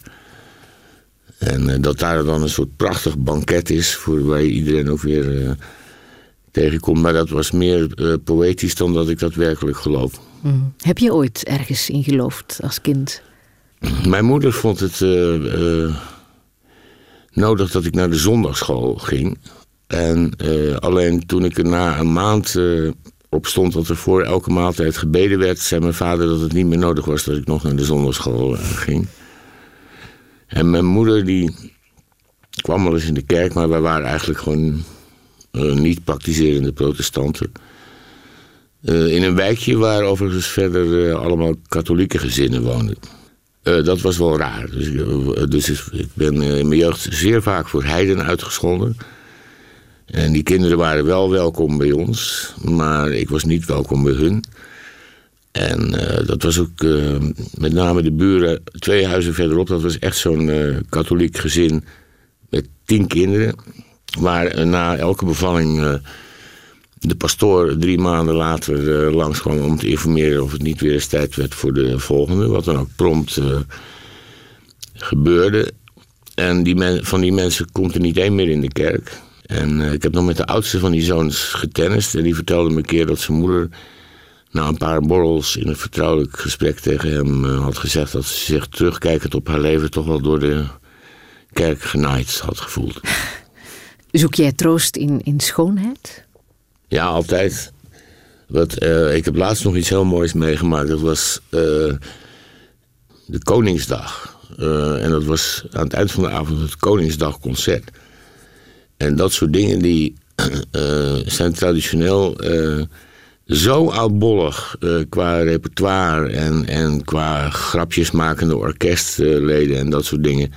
En uh, dat daar dan een soort prachtig banket is voor waar je iedereen ook weer uh, tegenkomt. Maar dat was meer uh, poëtisch dan dat ik dat werkelijk geloof. Heb je ooit ergens in geloofd als kind? Mijn moeder vond het nodig dat ik naar de zondagschool ging. En alleen toen ik er na een maand op stond dat er voor elke maaltijd gebeden werd, zei mijn vader dat het niet meer nodig was dat ik nog naar de zondagschool ging. En mijn moeder die kwam wel eens in de kerk, maar wij waren eigenlijk gewoon niet praktiserende protestanten. Uh, in een wijkje waar overigens verder uh, allemaal katholieke gezinnen woonden. dat was wel raar. Dus, dus ik ben in mijn jeugd zeer vaak voor heiden uitgescholden. En die kinderen waren wel welkom bij ons, maar ik was niet welkom bij hun. En dat was ook met name de buren, twee huizen verderop, dat was echt zo'n katholiek gezin met tien kinderen. Waar na elke bevalling de pastoor drie maanden later langskwam om te informeren of het niet weer eens tijd werd voor de volgende. Wat dan ook prompt gebeurde. En die van die mensen komt er niet één meer in de kerk. En ik heb nog met de oudste van die zoons getennist. En die vertelde me een keer dat zijn moeder na een paar borrels in een vertrouwelijk gesprek tegen hem uh, had gezegd dat ze zich terugkijkend op haar leven toch wel door de kerk genaaid had gevoeld. Zoek jij troost in, in schoonheid? Ja, altijd. Wat, uh, ik heb laatst nog iets heel moois meegemaakt. Dat was uh, de Koningsdag. en dat was aan het eind van de avond het Koningsdagconcert. En dat soort dingen die zijn traditioneel zo oudbollig qua repertoire en, en qua grapjesmakende orkestleden en dat soort dingen.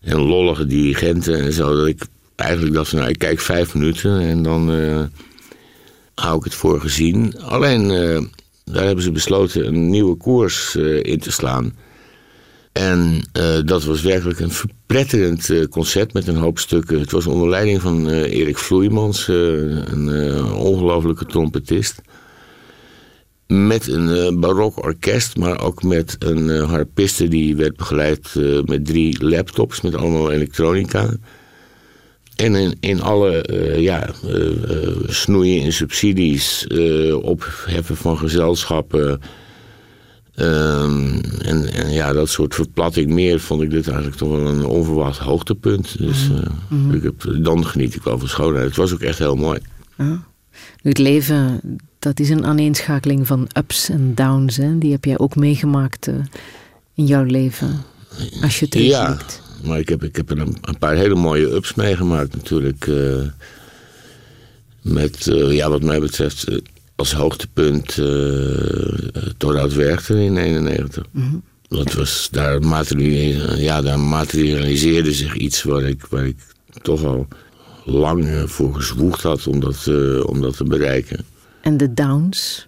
En lollige dirigenten en zo. Dat ik eigenlijk dacht nou, ik kijk vijf minuten en dan hou ik het voor gezien. Alleen uh, daar hebben ze besloten een nieuwe koers in te slaan. En dat was werkelijk een verpletterend concert met een hoop stukken. Het was onder leiding van Erik Vloeimans, een ongelofelijke trompetist. Met een barok orkest, maar ook met een harpiste die werd begeleid met drie laptops met allemaal elektronica. En in, in alle uh, ja, uh, snoeien in subsidies, opheffen van gezelschappen, Um, en, en, ja, dat soort verplatting meer vond ik dit eigenlijk toch wel een onverwacht hoogtepunt. Dus uh, ik heb, dan geniet ik wel van schoonheid. Het was ook echt heel mooi. Ja. het leven, dat is een aaneenschakeling van ups en downs. Hè? Die heb jij ook meegemaakt in jouw leven. Als je terugkijkt. Ja, maar ik heb, ik heb een, een paar hele mooie ups meegemaakt natuurlijk. Uh, met, ja, wat mij betreft als hoogtepunt het Werchter in 91. Mm Dat was, daar, materialiseerde, ja, daar materialiseerde zich iets waar ik, waar ik toch al lang eh, voor gezwoegd had om dat, om dat te bereiken. En de downs?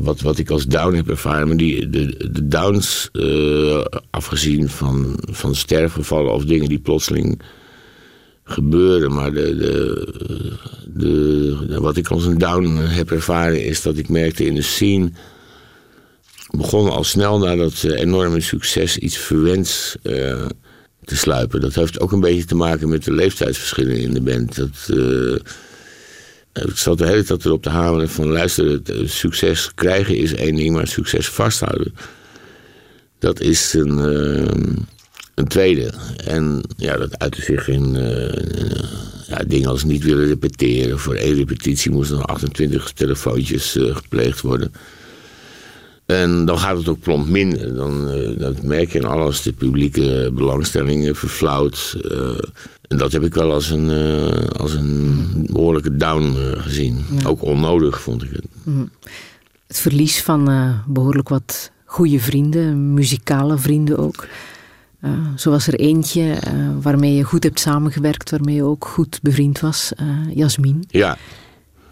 Wat, wat ik als down heb ervaren, maar die, de, de downs, uh, afgezien van, van sterfgevallen of dingen die plotseling gebeuren. Maar de, de, de, wat ik als een down heb ervaren is dat ik merkte in de scene. begon al snel na dat eh, enorme succes iets verwens te sluipen. Dat heeft ook een beetje te maken met de leeftijdsverschillen in de band. Dat, ik zat de hele tijd erop te hameren van luister, het, succes krijgen is één ding, maar succes vasthouden. Dat is een, een tweede. En ja, dat uitte zich in ja, dingen als niet willen repeteren. Voor één repetitie moesten er 28 telefoontjes gepleegd worden. En dan gaat het ook plomp minder. Dan, dat merk je in alles. De publieke belangstelling verflauwt. En dat heb ik wel als een, als een behoorlijke down gezien. Ook onnodig vond ik het. Mhm. Het verlies van behoorlijk wat goede vrienden, muzikale vrienden ook. Zo was er eentje waarmee je goed hebt samengewerkt, waarmee je ook goed bevriend was, Jasmin. Ja.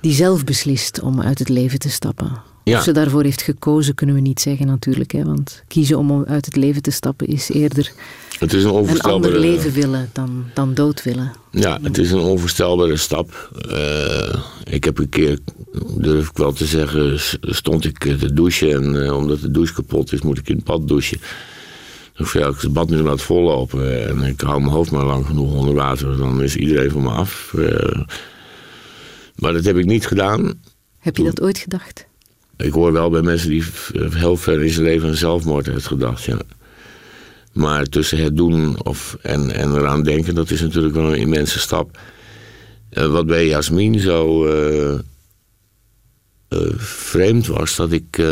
Die zelf beslist om uit het leven te stappen. Ja. Of ze daarvoor heeft gekozen, kunnen we niet zeggen natuurlijk. Hè, want kiezen om uit het leven te stappen is eerder Het is een een onvoorstelbare... ander leven willen dan, dan dood willen. Ja, het is een onvoorstelbare stap. Eh, ik heb een keer, durf ik wel te zeggen, stond ik eh, te douchen. En eh, omdat de douche kapot is, moet ik in het bad douchen. Ik zei, als ik het bad nu laat vollopen en ik hou mijn hoofd maar lang genoeg onder water, dan is iedereen van me af. Maar dat heb ik niet gedaan. Heb je dat ooit gedacht? Ik hoor wel bij mensen die heel ver in zijn leven aan zelfmoord heeft gedacht, ja. Maar tussen het doen of, en, en eraan denken, dat is natuurlijk wel een immense stap. Eh, wat bij Jasmin zo eh, eh, vreemd was, dat ik...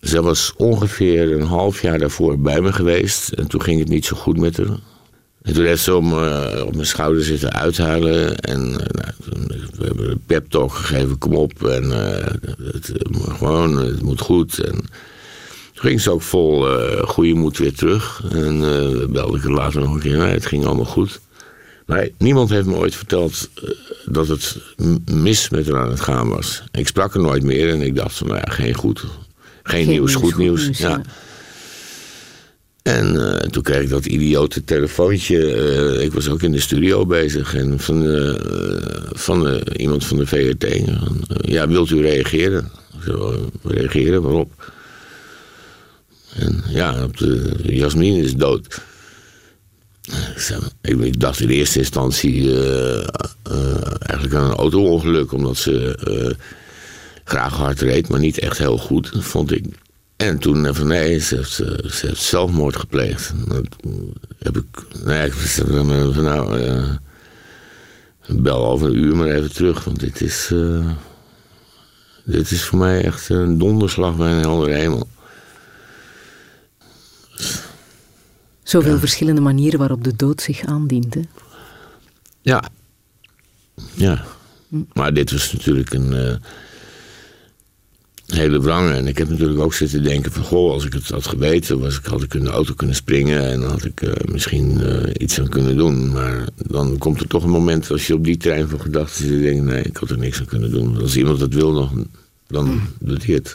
zij was ongeveer een half jaar daarvoor bij me geweest. En toen ging het niet zo goed met haar. En toen heeft ze op, me- op mijn schouder zitten uithuilen. En nou, we hebben een pep talk gegeven, kom op. En het, gewoon, het moet goed. En toen ging ze ook vol eh, goede moed weer terug. En eh belde ik er later nog een keer. Nee, het ging allemaal goed. Maar niemand heeft me ooit verteld eh, dat het mis met haar aan het gaan was. Ik sprak er nooit meer en ik dacht van, nou ja, geen goed. Geen, Geen nieuws, goed goed nieuws. nieuws, ja. ja. En toen kreeg ik dat idiote telefoontje. ik was ook in de studio bezig. En van, van iemand van de VRT. Ja, wilt u reageren? Ik zei, "Oh, reageren, waarop? En ja, de, Jasmin is dood. Ik dacht in eerste instantie eh, eh, eigenlijk aan een auto-ongeluk. Omdat ze eh, graag hard reed, maar niet echt heel goed, vond ik. En toen van nee, ze heeft, ze heeft zelfmoord gepleegd. Dat heb ik, ja, ik van nou, bel over een uur maar even terug, want dit is, dit is voor mij echt een donderslag bij een heldere hemel. Zoveel verschillende manieren waarop de dood zich aandient. Hè? Ja. Ja. Maar dit was natuurlijk een eh, hele wrange. En ik heb natuurlijk ook zitten denken van... Goh, als ik het had geweten, was ik, had ik in de auto kunnen springen... en dan had ik eh, misschien eh, iets aan kunnen doen. Maar dan komt er toch een moment als je op die trein van gedachten zit... en denkt, nee, ik had er niks aan kunnen doen. Als iemand dat wil, nog, dan doet hij het.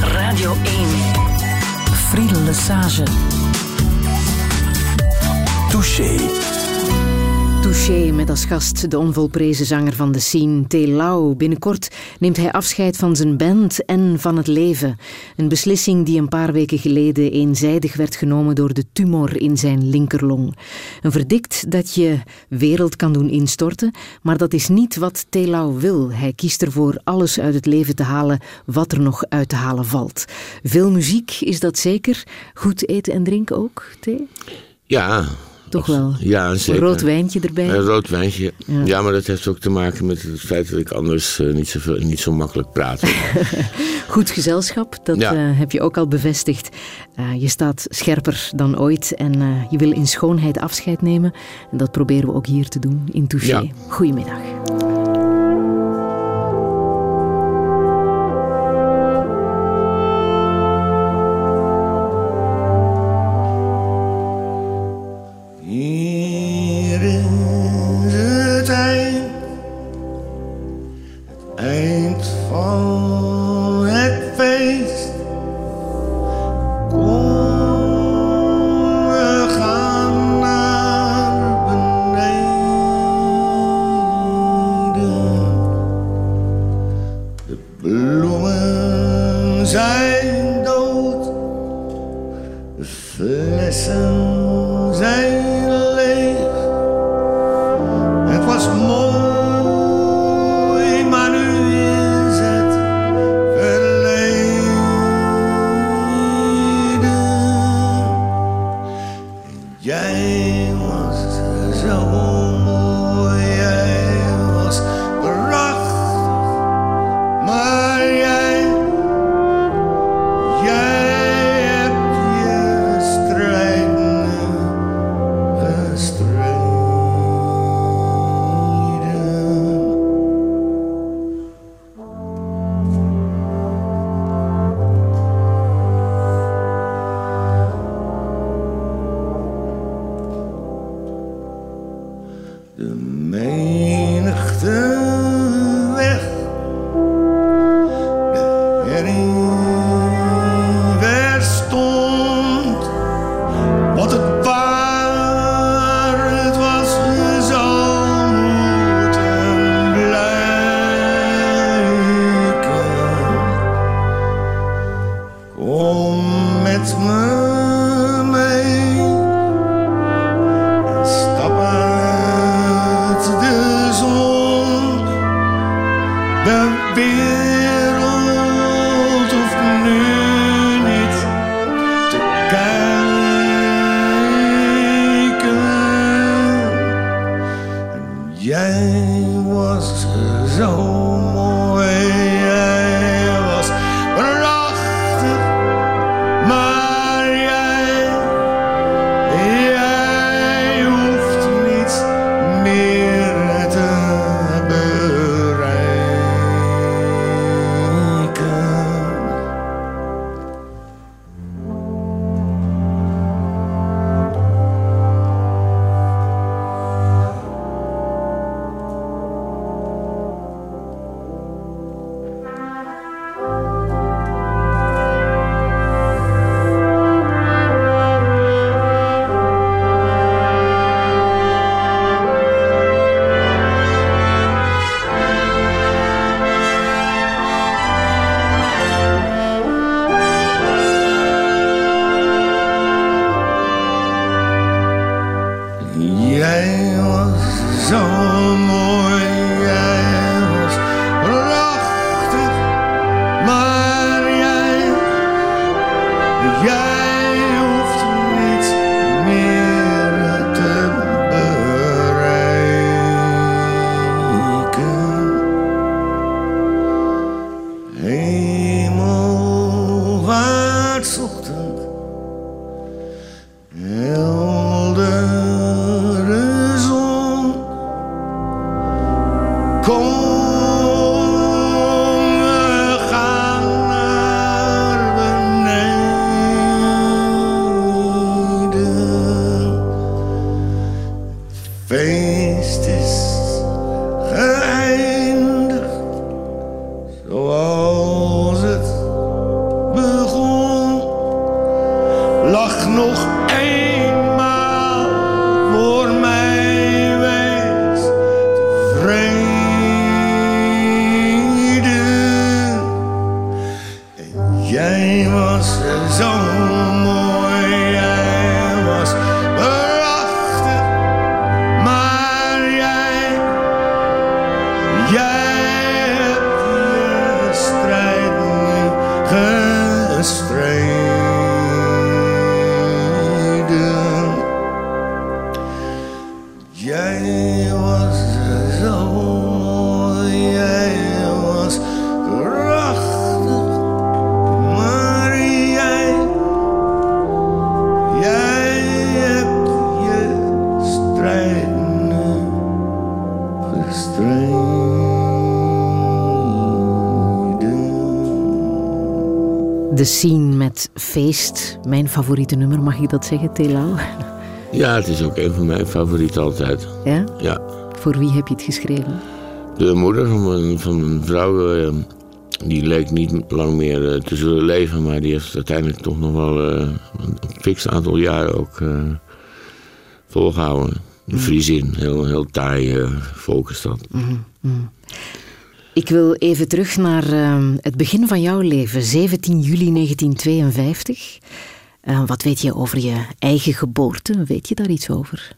Radio 1. Friedel Lesage. Touché. Touché met als gast de onvolprezen zanger van de scene, T. Lau. Binnenkort neemt hij afscheid van zijn band en van het leven. Een beslissing die een paar weken geleden eenzijdig werd genomen door de tumor in zijn linkerlong. Een verdict dat je wereld kan doen instorten, maar dat is niet wat T. Lau wil. Hij kiest ervoor alles uit het leven te halen wat er nog uit te halen valt. Veel muziek is dat zeker. Goed eten en drinken ook, T? Ja. Toch wel? Ja, Een zeker. rood wijntje erbij. Een rood wijntje. Ja. Ja. maar dat heeft ook te maken met het feit dat ik anders eh, niet, zo, niet zo makkelijk praat. Goed gezelschap, dat Ja. eh, heb je ook al bevestigd. Eh, je staat scherper dan ooit en je wil in schoonheid afscheid nemen. En dat proberen we ook hier te doen in Touché. Ja. Goedemiddag. Favoriete nummer, mag ik dat zeggen, Telau? Ja, het is ook een van mijn favorieten altijd. Ja? Ja. Voor wie heb je het geschreven? De moeder van mijn, van mijn vrouw, eh, die leek niet lang meer eh, te zullen leven, maar die heeft uiteindelijk toch nog wel eh, een fix aantal jaren ook eh, volgehouden. De Friesin, heel, heel taai volk is dat. Ik wil even terug naar eh, het begin van jouw leven, 17 juli 1952. Eh, wat weet je over je eigen geboorte? Weet je daar iets over?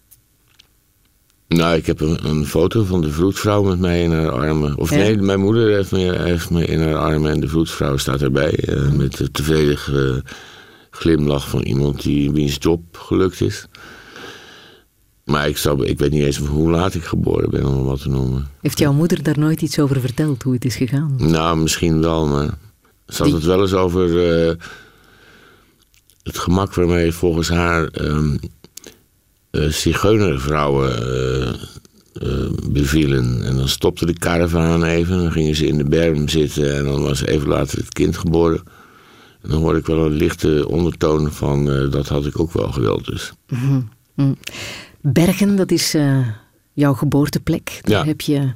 Nou, ik heb een, een foto van de vroedvrouw met mij in haar armen. Of Ja? nee, mijn moeder heeft me, heeft me in haar armen en de vroedvrouw staat erbij. eh, met de tevreden eh, glimlach van iemand die wiens job gelukt is. Maar ik, zou, ik weet niet eens hoe laat ik geboren ben, om wat te noemen. Heeft jouw moeder daar nooit iets over verteld, hoe het is gegaan? Nou, misschien wel, maar ze had het wel eens over het gemak waarmee volgens haar ehm eh, zigeunervrouwen eh, eh, bevielen. En dan stopte de karavaan even, dan gingen ze in de berm zitten en dan was even later het kind geboren. En dan hoorde ik wel een lichte ondertoon van dat had ik ook wel gewild. Dus. Bergen, dat is jouw geboorteplek. Daar Ja. heb je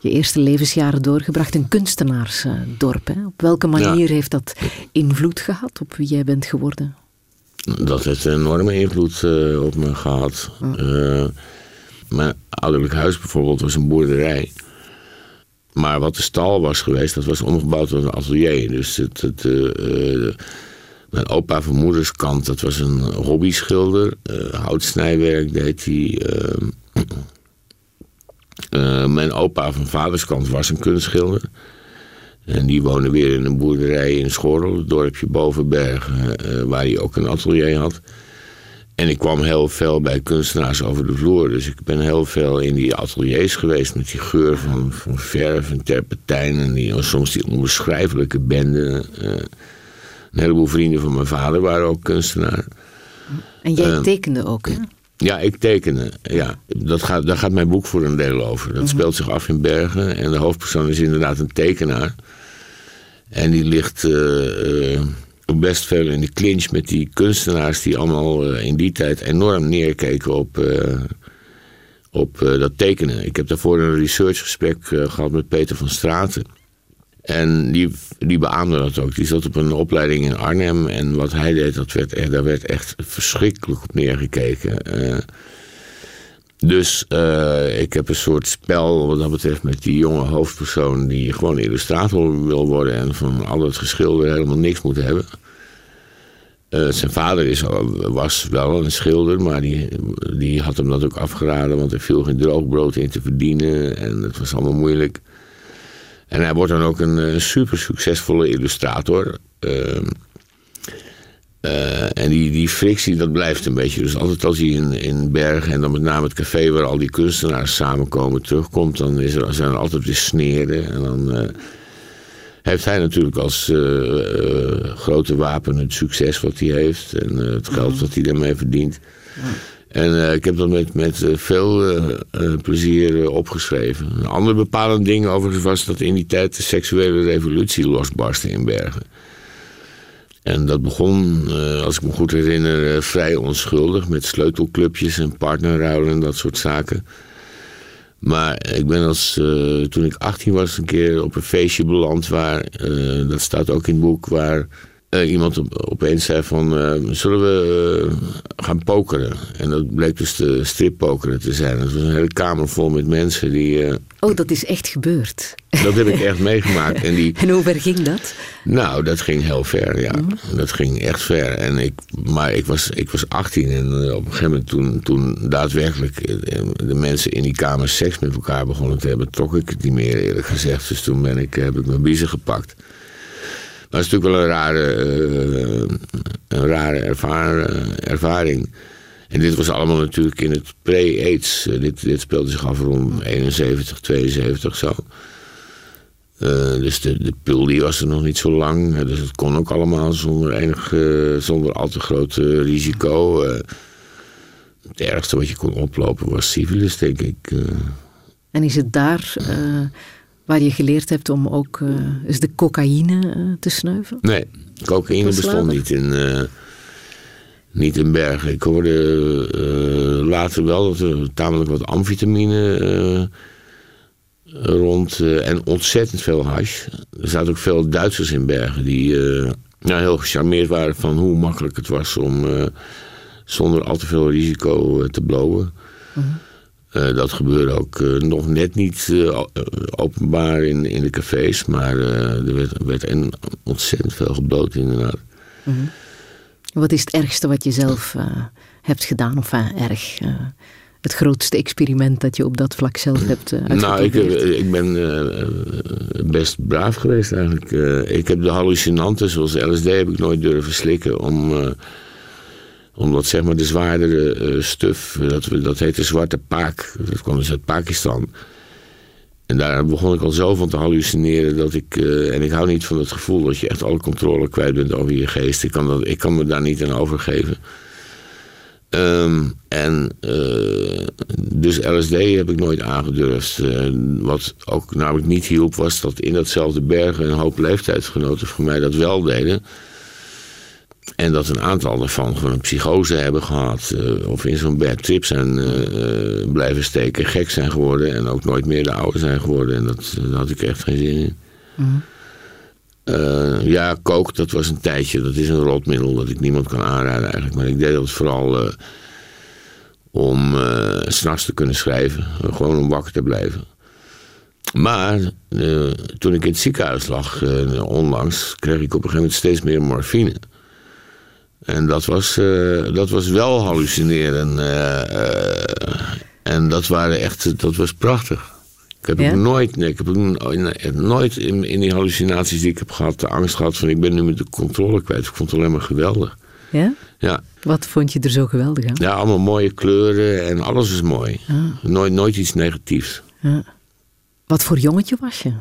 je eerste levensjaren doorgebracht. Een kunstenaarsdorp. Hè? Op welke manier heeft dat invloed gehad op wie jij bent geworden? Dat heeft een enorme invloed eh, op me gehad. Eh, mijn ouderlijk huis bijvoorbeeld was een boerderij. Maar wat de stal was geweest, dat was omgebouwd tot een atelier. Dus het, het, eh, mijn opa van moeders kant, dat was een hobbyschilder. houtsnijwerk deed hij. mijn opa van vaders kant was een kunstschilder. En die woonde weer in een boerderij in Schorrel, het dorpje boven Bergen, eh, waar hij ook een atelier had. En ik kwam heel veel bij kunstenaars over de vloer. Dus ik ben heel veel in die ateliers geweest met die geur van, van verf en terpentijn. En die, soms die onbeschrijfelijke benden. eh. een heleboel vrienden van mijn vader waren ook kunstenaar. En jij Eh, tekende ook, hè? Ja, ik tekenen. Ja, dat gaat, daar gaat mijn boek voor een deel over. Dat speelt zich af in Bergen en de hoofdpersoon is inderdaad een tekenaar. En die ligt ook best veel in de clinch met die kunstenaars die allemaal eh, in die tijd enorm neerkeken op, op dat tekenen. Ik heb daarvoor een researchgesprek eh, gehad met Peter van Straten. En die, die beaamde dat ook. Die zat op een opleiding in Arnhem. En wat hij deed, dat werd echt, daar werd echt verschrikkelijk op neergekeken. Eh, dus eh, ik heb een soort spel wat dat betreft met die jonge hoofdpersoon... die gewoon illustrator wil worden en van al het geschilder helemaal niks moet hebben. Eh, zijn vader is, was wel een schilder, maar die, die had hem dat ook afgeraden... want er viel geen droogbrood in te verdienen en het was allemaal moeilijk... En hij wordt dan ook een eh, super succesvolle illustrator. Ehm, eh, en die, die frictie, dat blijft een beetje. Dus altijd als hij in, in Bergen en dan met name het café waar al die kunstenaars samenkomen terugkomt, dan is er, zijn er altijd weer sneren. En dan eh, heeft hij natuurlijk als eh, grote wapen het succes wat hij heeft en het geld wat hij daarmee verdient. En ik heb dat met, met veel plezier opgeschreven. Een ander bepalend ding overigens was dat in die tijd de seksuele revolutie losbarstte in Bergen. En dat begon, eh, als ik me goed herinner, eh, vrij onschuldig met sleutelclubjes en partnerruilen en dat soort zaken. Maar ik ben als, eh, toen ik 18 was een keer op een feestje beland waar, dat staat ook in het boek, waar eh, iemand op, opeens zei van, eh, zullen we eh, gaan pokeren? En dat bleek dus de strippokeren te zijn. Het was een hele kamer vol met mensen die, Oh, dat is echt gebeurd. dat heb ik echt meegemaakt. En die, En hoe ver ging dat? nou, dat ging heel ver, ja. Dat ging echt ver. En ik, maar ik was, ik was 18 en op een gegeven moment toen, toen daadwerkelijk de mensen in die kamer seks met elkaar begonnen te hebben, trok ik het niet meer eerlijk gezegd. Dus toen ben ik, heb ik mijn biezen gepakt. Het is natuurlijk wel een rare, eh, een rare eh, ervaring. En dit was allemaal natuurlijk in het pre-AIDS. Eh, dit, dit speelde zich af rond 71, 72 zo. Dus de, de die was er nog niet zo lang. Dus het kon ook allemaal zonder, enig, zonder al te groot risico. Het ergste wat je kon oplopen was syfilis, denk ik. En is het daar waar je geleerd hebt om ook uh, eens de cocaïne uh, te snuiven? Nee, cocaïne bestond niet in, niet in Bergen. Ik hoorde later wel dat er tamelijk wat amfetamine rond en ontzettend veel hash. Er zaten ook veel Duitsers in Bergen die nou, heel gecharmeerd waren van hoe makkelijk het was om zonder al te veel risico te blowen. -huh. Uh, dat gebeurde ook uh, nog net niet uh, openbaar in, in de cafés, maar er werd, werd een, ontzettend veel gebloot inderdaad. -huh. Wat is het ergste wat je zelf hebt gedaan, of erg? het grootste experiment dat je op dat vlak zelf hebt uitgeprobeerd? Nou, ik, ik ben best braaf geweest eigenlijk. ik heb de hallucinanten, zoals LSD, heb ik nooit durven slikken om omdat zeg maar de zwaardere uh, stuf, dat, dat heette zwarte paak, dat kwam dus uit Pakistan. En daar begon ik al zo van te hallucineren dat ik, uh, en ik hou niet van het gevoel dat je echt alle controle kwijt bent over je geest. Ik kan, dat, ik kan me daar niet aan overgeven. Um, en dus LSD heb ik nooit aangedurfd. wat ook namelijk niet hielp was dat in datzelfde bergen een hoop leeftijdsgenoten van mij dat wel deden. En dat een aantal ervan gewoon een psychose hebben gehad. Uh, of in zo'n bad trip zijn uh, blijven steken. Gek zijn geworden. En ook nooit meer de oude zijn geworden. En dat, daar had ik echt geen zin in. Mm. Uh, ja, kook, dat was een tijdje. Dat is een rotmiddel dat ik niemand kan aanraden eigenlijk. Maar ik deed dat vooral om s'nachts te kunnen schrijven. Gewoon om wakker te blijven. Maar toen ik in het ziekenhuis lag onlangs... kreeg ik op een gegeven moment steeds meer morfine. En dat was, uh, dat was wel hallucineren. Uh, uh, en dat, waren echt, dat was prachtig. Ik heb ja? nooit, nee, ik heb nooit in, in, die hallucinaties die ik heb gehad, de angst gehad van ik ben nu met de controle kwijt. Ik vond het alleen maar geweldig. Ja? Ja. Wat vond je er zo geweldig aan? Ja, allemaal mooie kleuren en alles is mooi. Ah. Nooit, nooit iets negatiefs. Ja. Wat voor jongetje was je?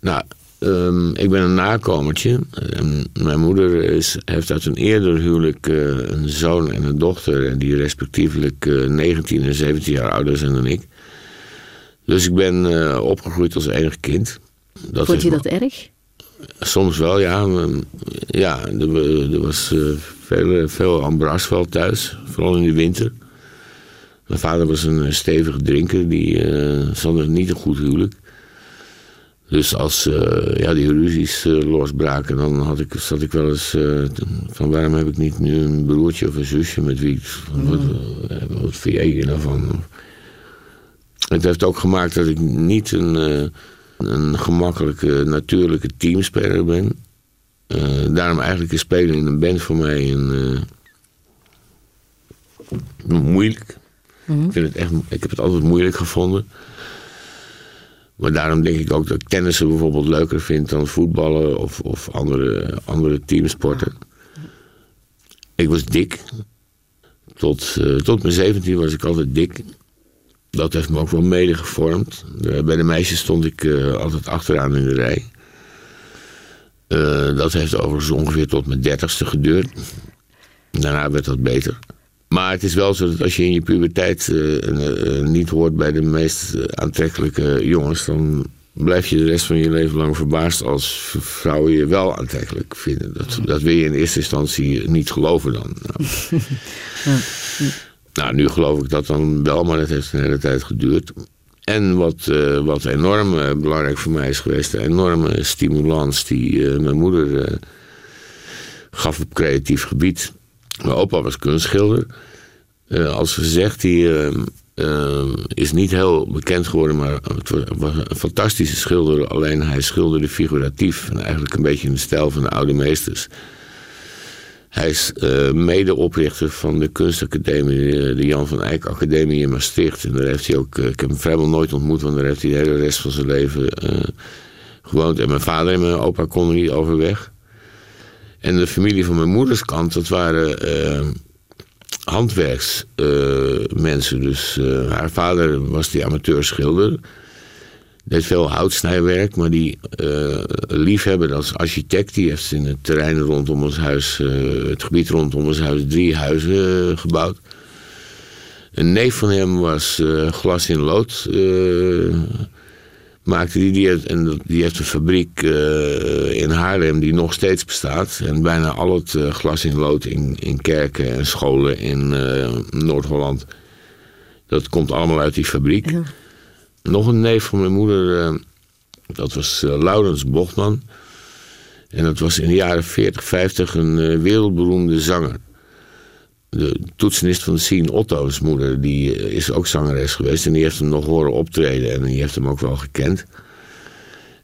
Nou, Um, ik ben een nakomertje. Um, mijn moeder is, heeft uit een eerder huwelijk uh, een zoon en een dochter. En die respectievelijk uh, 19 en 17 jaar ouder zijn dan ik. Dus ik ben uh, opgegroeid als enig kind. Dat Vond je dat erg? Soms wel, ja. Ja, er, er was veel, veel thuis. Vooral in de winter. Mijn vader was een stevige drinker. Die zat niet een goed huwelijk. Dus als uh, ja, die ruzies uh, losbraken, dan had ik, zat ik wel eens uh, van waarom heb ik niet nu een broertje of een zusje met wie mm. wat, wat vind jij hier nou van? Het heeft ook gemaakt dat ik niet een, een gemakkelijke, natuurlijke teamspeler ben. daarom eigenlijk is spelen in een band voor mij een, moeilijk. Mm. Ik, vind het echt, ik heb het altijd moeilijk gevonden. Maar daarom denk ik ook dat ik tennissen bijvoorbeeld leuker vind dan voetballen of, of andere, andere teamsporten. Ik was dik. Tot, uh, tot mijn 17 was ik altijd dik. Dat heeft me ook wel mede gevormd. Uh, bij de meisjes stond ik uh, altijd achteraan in de rij. dat heeft overigens ongeveer tot mijn dertigste geduurd. Daarna werd dat beter. Maar het is wel zo dat als je in je puberteit uh, niet hoort bij de meest aantrekkelijke jongens, dan blijf je de rest van je leven lang verbaasd als vrouwen je wel aantrekkelijk vinden. Dat, dat wil je in eerste instantie niet geloven dan. Nou. Nou, nu geloof ik dat dan wel, maar het heeft een hele tijd geduurd. En wat, uh, wat enorm uh, belangrijk voor mij is geweest, de enorme stimulans die uh, mijn moeder gaf op creatief gebied. Mijn opa was kunstschilder. Uh, als gezegd, die uh, uh, is niet heel bekend geworden, maar het was een fantastische schilder. Alleen hij schilderde figuratief en eigenlijk een beetje in de stijl van de oude meesters. Hij is medeoprichter van de kunstacademie, de Jan van Eyck Academie in Maastricht. En daar heeft hij ook, ik heb hem vrijwel nooit ontmoet, want daar heeft hij de hele rest van zijn leven gewoond. En mijn vader en mijn opa konden niet overweg. En de familie van mijn moeders kant, dat waren uh, handwerksmensen. Uh, dus uh, haar vader was die amateurschilder. Deed veel houtsnijwerk, maar die liefhebber als architect... die heeft in het terrein rondom ons huis, het gebied rondom ons huis... drie huizen gebouwd. Een neef van hem was eh, glas in lood. Maakte die, die, heeft, en die heeft een fabriek eh, in Haarlem die nog steeds bestaat. En bijna al het eh, glas in lood in, in kerken en scholen in eh, Noord-Holland. Dat komt allemaal uit die fabriek. Ja. Nog een neef van mijn moeder, dat was Laurens Bochtman. En dat was in de jaren 40, 50 een wereldberoemde zanger. De toetsenist van Sien Otto's moeder, die eh, is ook zangeres geweest. En die heeft hem nog horen optreden en die heeft hem ook wel gekend.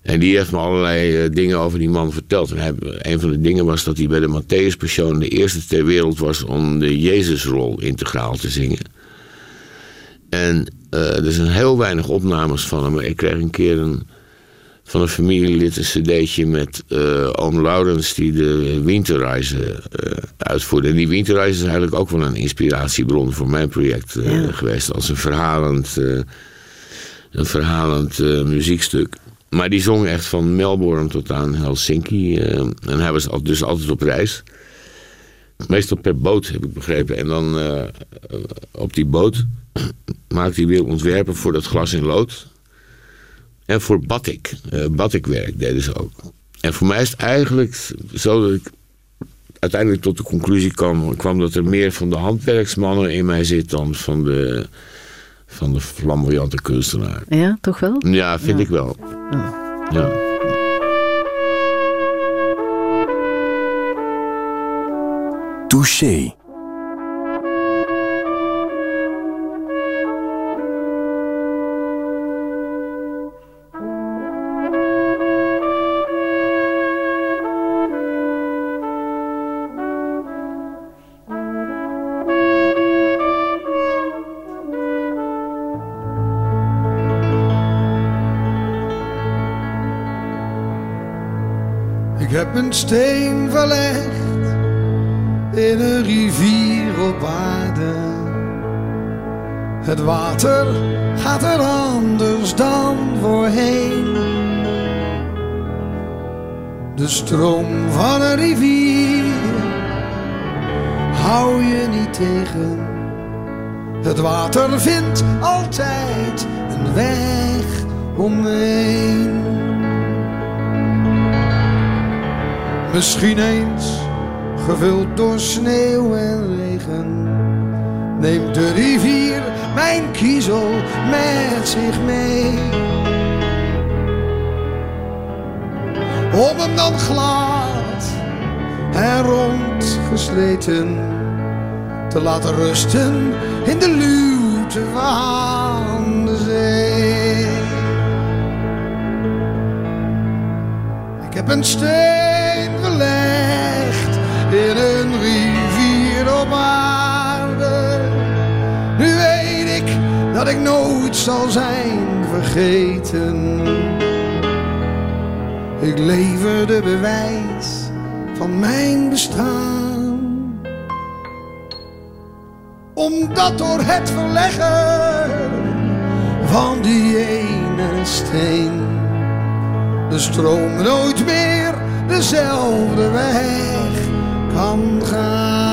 En die heeft me allerlei eh, dingen over die man verteld. En een van de dingen was dat hij bij de Matthäus-persoon de eerste ter wereld was om de Jezusrol integraal te zingen. En eh, er zijn heel weinig opnames van hem. Ik kreeg een keer een, van een familielid een cd'tje met eh, oom Laurens die de Winterreizen eh, uitvoerde. En die Winterreizen is eigenlijk ook wel een inspiratiebron voor mijn project eh, Ja. geweest. Als een verhalend, een verhalend muziekstuk. Maar die zong echt van Melbourne tot aan Helsinki. en hij was al- dus altijd op reis. Meestal per boot, heb ik begrepen. En dan op die boot maakte hij weer ontwerpen voor dat glas in lood. En voor batik. eh batikwerk deden ze ook. En voor mij is het eigenlijk zo dat ik uiteindelijk tot de conclusie kwam, kwam dat er meer van de handwerksmannen in mij zit dan van de, van de flamboyante kunstenaar. Ja, toch wel? Ja, vind Ja. ik wel. Ja. Ja. Touché. Een steen verlegd in een rivier op aarde. Het water gaat er anders dan voorheen. De stroom van een rivier hou je niet tegen. Het water vindt altijd een weg omheen. Misschien eens gevuld door sneeuw en regen. Neemt de rivier mijn kiezel met zich mee. Om hem dan glad en rond gesleten te laten rusten in de luwte van de zee. Ik heb een steen in een rivier op aarde. Nu weet ik dat ik nooit zal zijn vergeten. Ik lever de bewijs van mijn bestaan. Omdat door het verleggen van die ene steen de stroom nooit meer dezelfde weg kan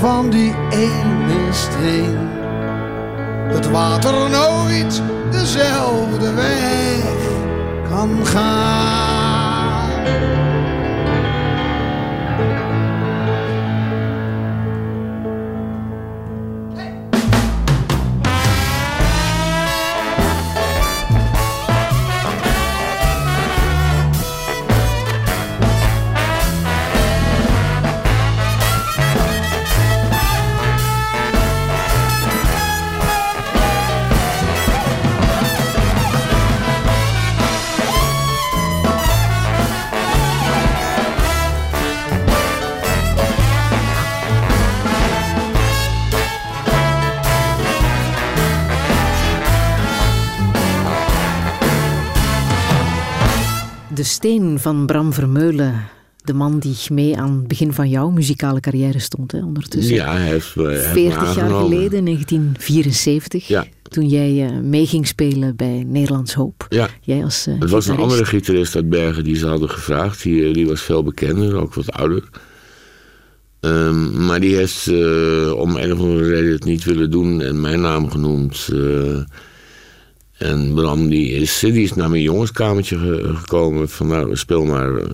van die ene steen. Het water nooit dezelfde weg kan gaan. Steen van Bram Vermeulen. De man die mee aan het begin van jouw muzikale carrière stond, hè, ondertussen. Ja, hij heeft, eh, hij heeft me 40 jaar aangenomen. geleden, 1974, Ja. toen jij eh, mee ging spelen bij Nederlands Hoop. Ja. Jij als eh, Het was een andere gitarist uit Bergen die ze hadden gevraagd. Die, eh, die was veel bekender, ook wat ouder. Ehm, maar die heeft eh, om een of andere reden het niet willen doen en mijn naam genoemd. En Bram die is, die is naar mijn jongenskamertje ge- gekomen. Van nou, speel maar, eh,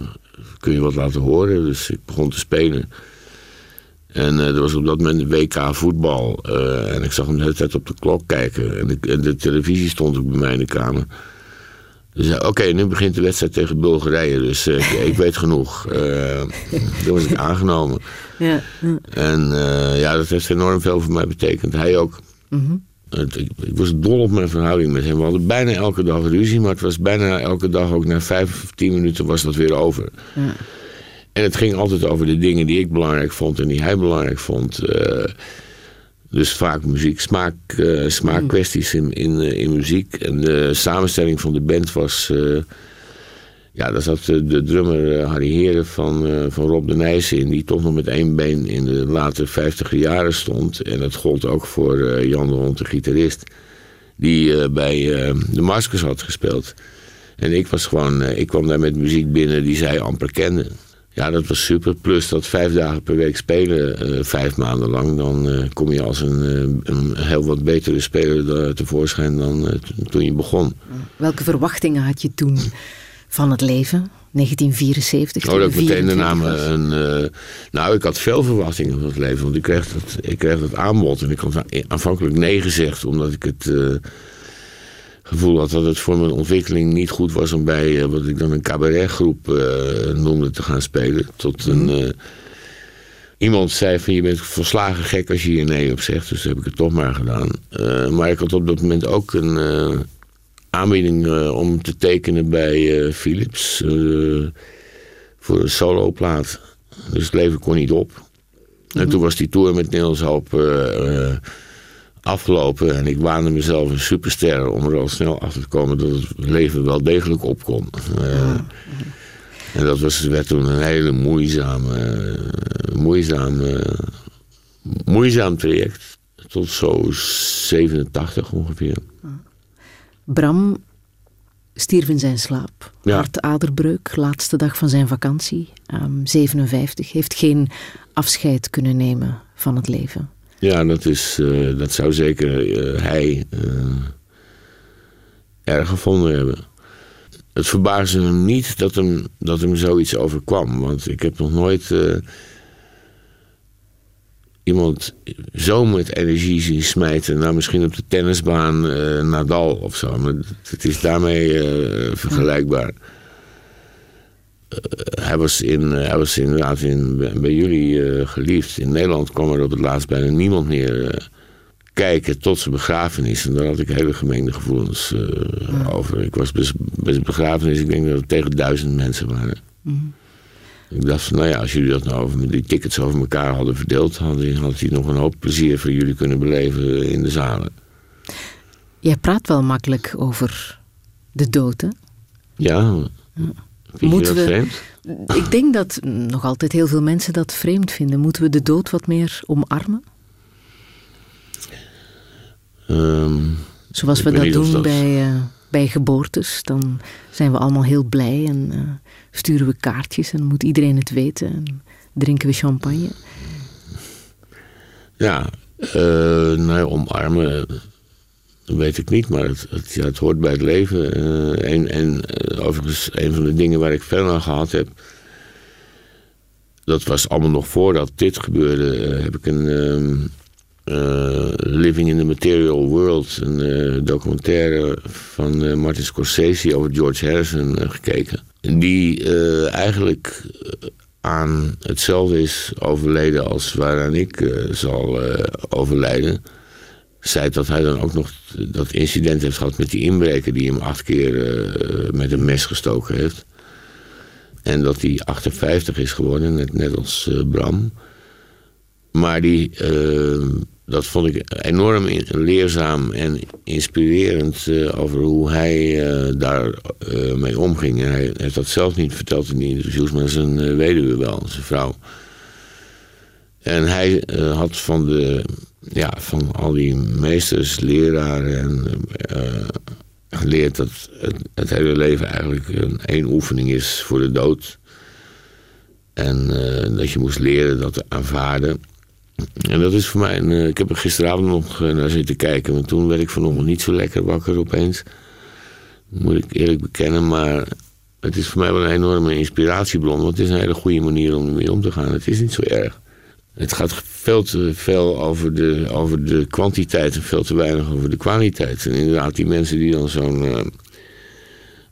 kun je wat laten horen. Dus ik begon te spelen. En eh, er was op dat moment WK voetbal. eh, en ik zag hem de hele tijd op de klok kijken. En, ik- en de televisie stond ook bij mij in de kamer. Dus zei, oké, nu begint de wedstrijd tegen Bulgarije. Dus ik, ik weet genoeg. Toen was ik aangenomen. Ja. En ja, dat heeft enorm veel voor mij betekend. Hij ook. Het- ik, ik was dol op mijn verhouding met hem. We hadden bijna elke dag ruzie, maar het was bijna elke dag ook na vijf of tien minuten was dat weer over. Ja. En het ging altijd over de dingen die ik belangrijk vond en die hij belangrijk vond. Eh, dus vaak muziek, smaak, eh, smaakkwesties in, in, eh, in muziek. En de samenstelling van de band was. Ja, daar zat eh, de drummer eh, Harry Heren van, eh, van Rob de Nijssen in, die toch nog met één been in de late vijftiger jaren stond. En dat gold ook voor Jan de Hond, de gitarist, die bij de Maskers had gespeeld. En ik was gewoon, ik kwam daar met muziek binnen die zij amper kende. Ja, dat was super. Plus dat vijf dagen per week spelen, vijf maanden lang, dan kom je als een, een heel wat betere speler tevoorschijn dan toen je begon. Welke verwachtingen had je toen van het leven? 1974, Oh, dat ik meteen 24 daarna was. een. eh, nou, ik had veel verwachtingen van het leven. Want ik kreeg dat, ik kreeg dat aanbod. En ik had aanvankelijk nee gezegd, omdat ik het eh, gevoel had dat het voor mijn ontwikkeling niet goed was om bij eh, wat ik dan een cabaretgroep noemde te gaan spelen. Tot een. eh, Iemand zei van je bent volslagen gek als je hier nee op zegt. Dus heb ik het toch maar gedaan. Maar ik had op dat moment ook een aanbieding eh, om te tekenen bij eh, Philips. eh, voor een soloplaat. Dus het leven kon niet op. En toen was die tour met Niels Hoop eh, afgelopen. En ik waande mezelf een superster om er al snel achter te komen dat het leven wel degelijk op kon. Eh, En dat was, werd toen een hele moeizame, moeizame, moeizaam traject. Tot zo 87 ongeveer. Bram stierf in zijn slaap. Ja. Hartaderbreuk, laatste dag van zijn vakantie. ehm, 57. Heeft geen afscheid kunnen nemen van het leven. Ja, dat, is, eh, dat zou zeker eh, hij eh, erg gevonden hebben. Het verbaasde hem niet dat hem, dat hem zoiets overkwam. Want ik heb nog nooit iemand zo met energie zien smijten. Nou, misschien op de tennisbaan eh, Nadal of zo. Maar het is daarmee eh, vergelijkbaar. Eh, hij, was in, hij was inderdaad in, bij jullie geliefd. In Nederland kwam er op het laatst bijna niemand meer kijken tot zijn begrafenis. En daar had ik hele gemengde gevoelens over. Ik was bij zijn begrafenis, ik denk dat het tegen duizend mensen waren. Ik dacht van, nou ja, als jullie dat nou over, die tickets over elkaar hadden verdeeld... had hij, had hij nog een hoop plezier voor jullie kunnen beleven in de zalen. Jij praat wel makkelijk over de dood, hè? Ja, vind Moeten je dat we- vreemd? Ik denk dat nog altijd heel veel mensen dat vreemd vinden. Moeten we de dood wat meer omarmen? Ehm, Zoals we dat doen dat- bij, eh, bij geboortes. Dan zijn we allemaal heel blij en eh, sturen we kaartjes en moet iedereen het weten. En drinken we champagne. Ja, eh nou ja, omarmen. Weet ik niet, maar het, het, ja, het hoort bij het leven. Eh, en en eh, overigens, een van de dingen waar ik veel aan gehad heb. Dat was allemaal nog voordat dit gebeurde. heb ik een ehm, eh, Living in the Material World, een documentaire van Martin Scorsese over George Harrison gekeken. Die eh, eigenlijk eh, aan hetzelfde is overleden als waaraan ik eh, zal overlijden zei dat hij dan ook nog dat incident heeft gehad met die inbreker die hem acht keer met een mes gestoken heeft. En dat hij 58 is geworden, net, net als Bram. Maar die, dat vond ik enorm leerzaam en inspirerend eh, over hoe hij eh, daar eh, mee omging. En hij heeft dat zelf niet verteld in die interviews, maar zijn weduwe wel, zijn vrouw. En hij had van, de, ja, van al die meesters, leraren en, geleerd dat het, het hele leven eigenlijk een één oefening is voor de dood. En dat je moest leren dat te aanvaarden. En dat is voor mij, een, eh, ik heb er gisteravond nog eh, naar zitten kijken, want toen werd ik vanochtend niet zo lekker wakker opeens. Moet ik eerlijk bekennen, maar het is voor mij wel een enorme inspiratiebron. Want het is een hele goede manier om ermee om te gaan. Het is niet zo erg. Het gaat veel te veel over de, over de kwantiteit en veel te weinig over de kwaliteit. En inderdaad, die mensen die dan zo'n eh,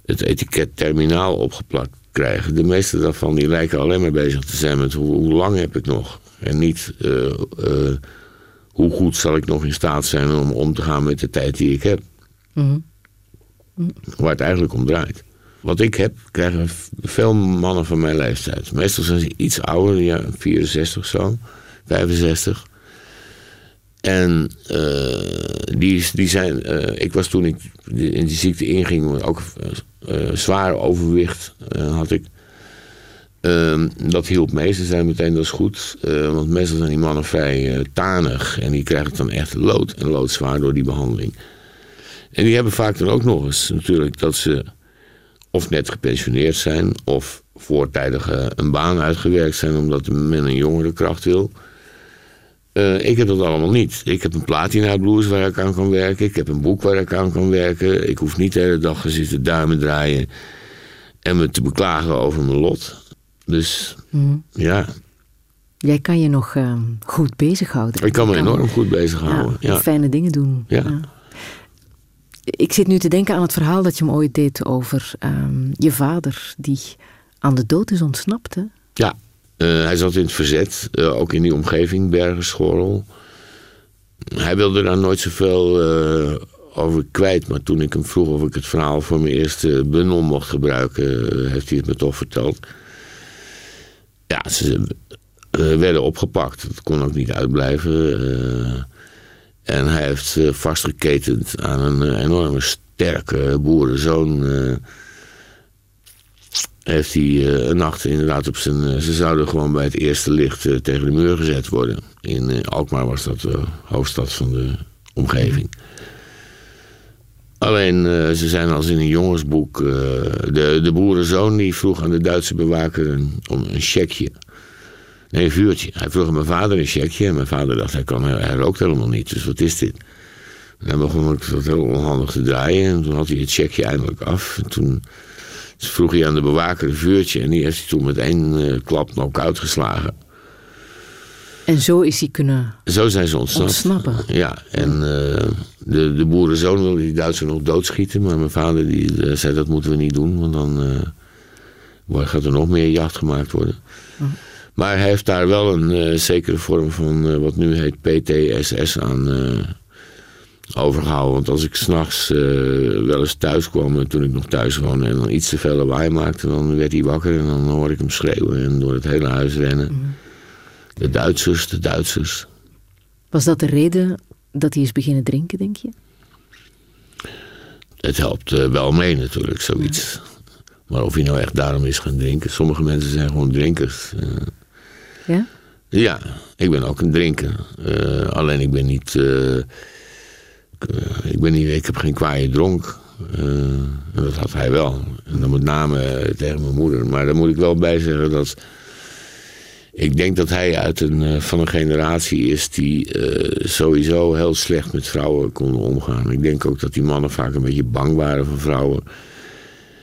het etiket terminaal opgeplakt krijgen, de meeste daarvan die lijken alleen maar bezig te zijn met hoe lang heb ik nog. En niet eh, eh, hoe goed zal ik nog in staat zijn om om te gaan met de tijd die ik heb. Mhm. Waar het eigenlijk om draait. Wat ik heb, krijgen veel mannen van mijn leeftijd. Meestal zijn ze iets ouder, ja, 64 zo, 65. En eh, die, die zijn, ik was toen ik in die ziekte inging, ook zwaar overwicht had ik. Ehm, dat hielp mee. Ze zijn meteen, dat is goed. Eh, want meestal zijn die mannen vrij eh, tanig. En die krijgen het dan echt lood en loodzwaar door die behandeling. En die hebben vaak dan ook nog eens natuurlijk dat ze of net gepensioneerd zijn... of voortijdig eh, een baan uitgewerkt zijn omdat men een jongere kracht wil. Eh, ik heb dat allemaal niet. Ik heb een platina blues waar ik aan kan werken. Ik heb een boek waar ik aan kan werken. Ik hoef niet de hele dag te zitten duimen draaien... en me te beklagen over mijn lot. Dus Mhm. ja, Jij kan je nog eh, goed bezighouden. ik kan me enorm goed bezighouden. ja, Ja, fijne dingen doen. Ja. Ik zit nu te denken aan het verhaal dat je me ooit deed over ehm, je vader, die aan de dood is ontsnapt. Hè? ja. Eh, hij zat in het verzet, eh, ook in die omgeving, Bergenschorrel. Hij wilde daar nooit zoveel eh, over kwijt. Maar toen ik hem vroeg of ik het verhaal voor mijn eerste bundel mocht gebruiken, heeft hij het me toch verteld. Ja, ze eh, werden opgepakt. Dat kon ook niet uitblijven. eh. en hij heeft eh, vastgeketend aan een enorme sterke boerenzoon. heeft hij een nacht inderdaad op zijn... ze zouden gewoon bij het eerste licht tegen de muur gezet worden. In Alkmaar was dat de hoofdstad van de omgeving. Alleen, eh, ze zijn als in een jongensboek... eh, de, de boerenzoon die vroeg aan de Duitse bewaker een, om een checkje. Nee, een vuurtje. Hij vroeg aan mijn vader een checkje. En mijn vader dacht, hij, kan, hij rookt helemaal niet. Dus wat is dit? En dan begon ik dat heel onhandig te draaien. En toen had hij het checkje eindelijk af. En toen vroeg hij aan de bewaker een vuurtje. En die heeft hij toen met één eh, klap knock-out geslagen. En zo is hij kunnen Zo zijn ze ontsnapt. ontsnappen. Ja, en de, de boerenzoon wilde die Duitser nog doodschieten. Maar mijn vader die, eh, zei dat moeten we niet doen. Want dan wordt- gaat er nog meer jacht gemaakt worden. Maar hij heeft daar wel een eh, zekere vorm van wat nu heet PTSS aan eh, overgehouden. Want als ik s'nachts wel eens thuis kwam, en toen ik nog thuis woonde... en dan iets te veel lawaai maakte, dan werd hij wakker... en dan hoorde ik hem schreeuwen en door het hele huis rennen. De Duitsers, de Duitsers. Was dat de reden dat hij is beginnen drinken, denk je? Het helpt eh, wel mee natuurlijk, zoiets. Maar of hij nou echt daarom is gaan drinken. Sommige mensen zijn gewoon drinkers. Eh, Ja? ja, ik ben ook een drinker. Eh, alleen ik ben niet... ik, ben niet ik heb geen kwaaie dronk. En dat had hij wel. En dan met name tegen mijn moeder. Maar daar moet ik wel bij zeggen dat... ik denk dat hij uit een, eh, van een generatie is die eh, sowieso heel slecht met vrouwen kon omgaan. Ik denk ook dat die mannen vaak een beetje bang waren voor vrouwen.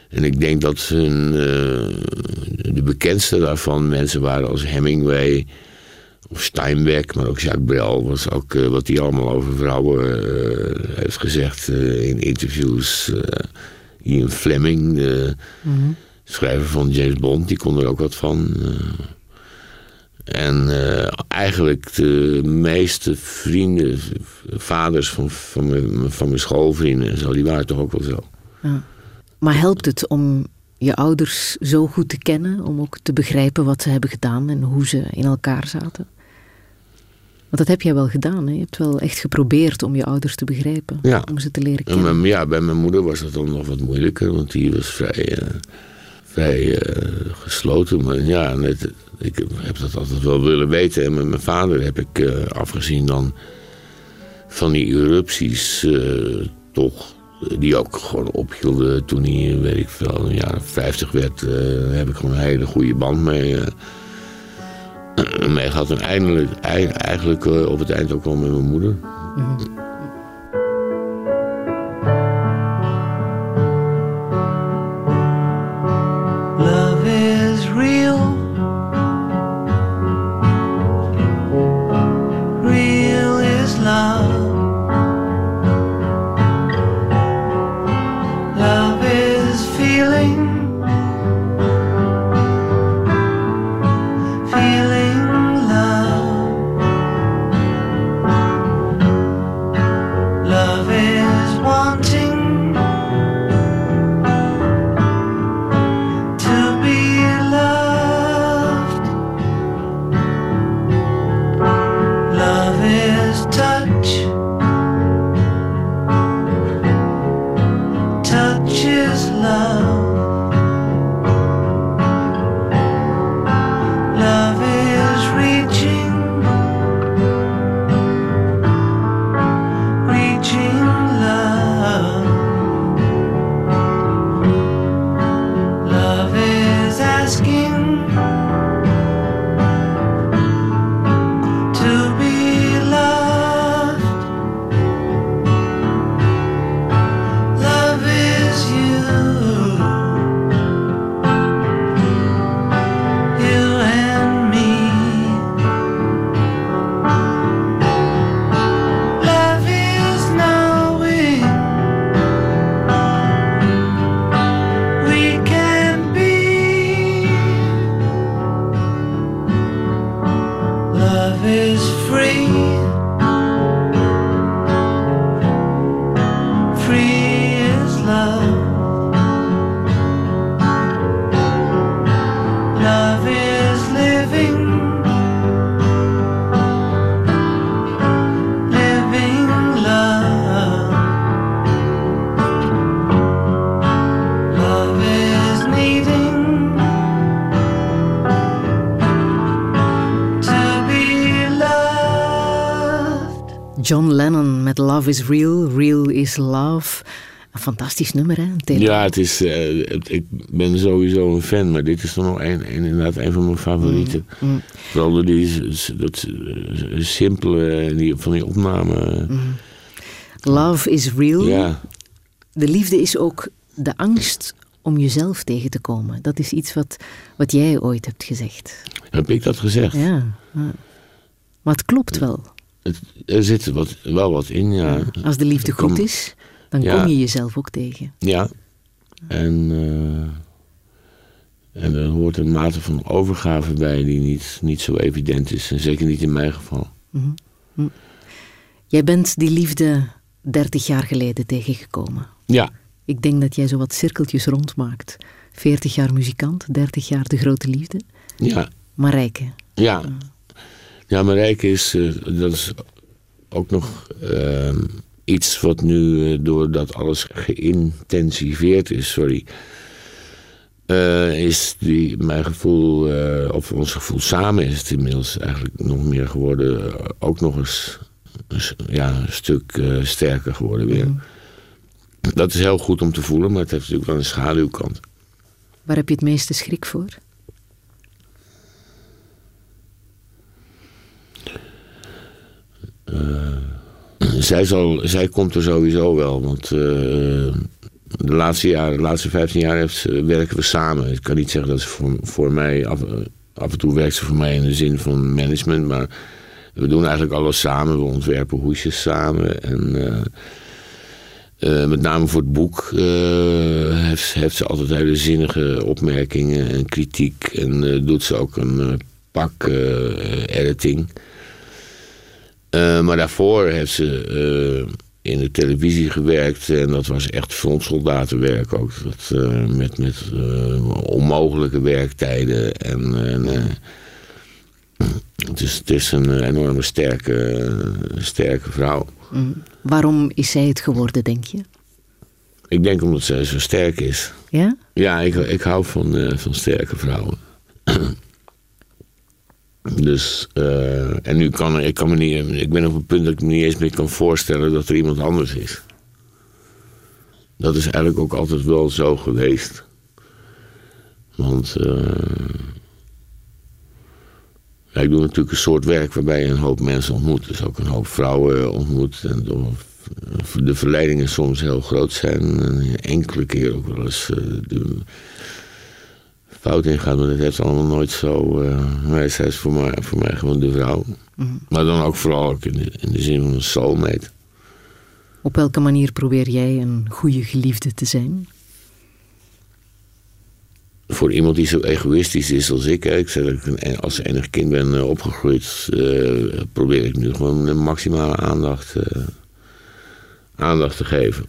En ik denk dat hun, eh, de bekendste daarvan mensen waren als Hemingway of Steinbeck, maar ook Jacques Brel was ook wat hij allemaal over vrouwen heeft gezegd in interviews. Ian Fleming, de schrijver van James Bond, die kon er ook wat van. En uh, eigenlijk de meeste vrienden, vaders van, van, mijn, van mijn schoolvrienden en zo, die waren toch ook wel zo. Ja. Maar helpt het om je ouders zo goed te kennen, om ook te begrijpen wat ze hebben gedaan en hoe ze in elkaar zaten? Want dat heb jij wel gedaan, hè? Je hebt wel echt geprobeerd om je ouders te begrijpen, ja. om ze te leren kennen. ja, bij mijn moeder was dat dan nog wat moeilijker, want die was vrij, uh, vrij uh, gesloten. Maar ja, net, ik heb dat altijd wel willen weten. En met mijn vader heb ik, uh, afgezien dan van die erupties, uh, toch, die ook gewoon ophielden toen hij, weet ik veel, jaar 50 werd, uh, heb ik gewoon een hele goede band mee, mee gehad. En eindelijk, eigenlijk op het eind ook wel met mijn moeder. -hmm. Love is Real, Real is Love. Een fantastisch nummer, hè? Ja, het is, uh, ik ben sowieso een fan, maar dit is toch nog een, inderdaad een van mijn favorieten. Mm, mm. Vooral door die dat, uh, simpele die, van die opname. Mm. Love is real. Ja. De liefde is ook de angst om jezelf tegen te komen. Dat is iets wat, wat jij ooit hebt gezegd. Heb ik dat gezegd? Ja. Maar het klopt wel er zit wat, wel wat in, ja. Als de liefde goed is, dan kom je jezelf ook tegen. Ja. En, uh, en er hoort een mate van overgave bij die niet, niet zo evident is. En zeker niet in mijn geval. Mm -hmm. Jij bent die liefde 30 jaar geleden tegengekomen. Ja. Ik denk dat jij zo wat cirkeltjes rondmaakt. 40 jaar muzikant, 30 jaar de grote liefde. Ja. Marijke. Ja. Ja, Marijke is, uh, dat is ook nog uh, iets wat nu, uh, doordat alles geïntensiveerd is, sorry, is die, mijn gevoel, of ons gevoel samen is het inmiddels eigenlijk nog meer geworden, ook nog eens ja, een stuk sterker geworden weer. Mm. Dat is heel goed om te voelen, maar het heeft natuurlijk wel een schaduwkant. Waar heb je het meeste schrik voor? zij, zal, zij komt er sowieso wel, want eh, de laatste jaren, de laatste 15 jaar heeft, werken we samen. Ik kan niet zeggen dat ze voor, voor mij, af, af en toe werkt ze voor mij in de zin van management, maar we doen eigenlijk alles samen. We ontwerpen hoesjes samen en... Met name voor het boek heeft, heeft, ze altijd hele zinnige opmerkingen en kritiek. En doet ze ook een pak editing. Maar daarvoor heeft ze in de televisie gewerkt. En dat was echt frontsoldatenwerk ook. Dat, met met onmogelijke werktijden. En, en het, is, het is een enorme sterke, sterke vrouw. Mm. Waarom is zij het geworden, denk je? Ik denk omdat zij zo sterk is. Ja? Ja, ik, ik hou van, uh, van sterke vrouwen. Dus, uh, en nu kan ik, kan me niet, ik ben op een punt dat ik me niet eens meer kan voorstellen dat er iemand anders is. Dat is eigenlijk ook altijd wel zo geweest. Want uh, ik doe natuurlijk een soort werk waarbij je een hoop mensen ontmoet. Dus ook een hoop vrouwen ontmoet. En de verleidingen soms heel groot zijn. En enkele keer ook wel eens fout ingaan. Maar dat heeft allemaal nooit zo... Uh, zij is voor mij, voor mij gewoon de vrouw. Mm. Maar dan ook vooral ook in, de, in de zin van een soulmate. Op welke manier probeer jij een goede geliefde te zijn? voor iemand die zo egoïstisch is als ik. Ik zeg dat ik als enig kind ben eh, opgegroeid. Uh, probeer ik nu gewoon een maximale aandacht, uh, aandacht te geven.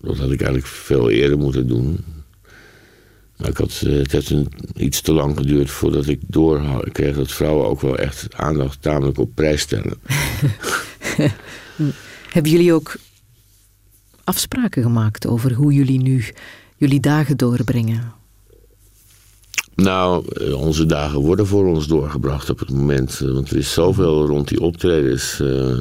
Dat had ik eigenlijk veel eerder moeten doen. Maar ik had, het heeft een, iets te lang geduurd voordat ik door kreeg dat vrouwen ook wel echt aandacht tamelijk op prijs stellen. Hebben jullie ook afspraken gemaakt over hoe jullie nu jullie dagen doorbrengen? Nou, eh, onze dagen worden voor ons doorgebracht op het moment. Eh, want er is zoveel rond die optredens. Uh,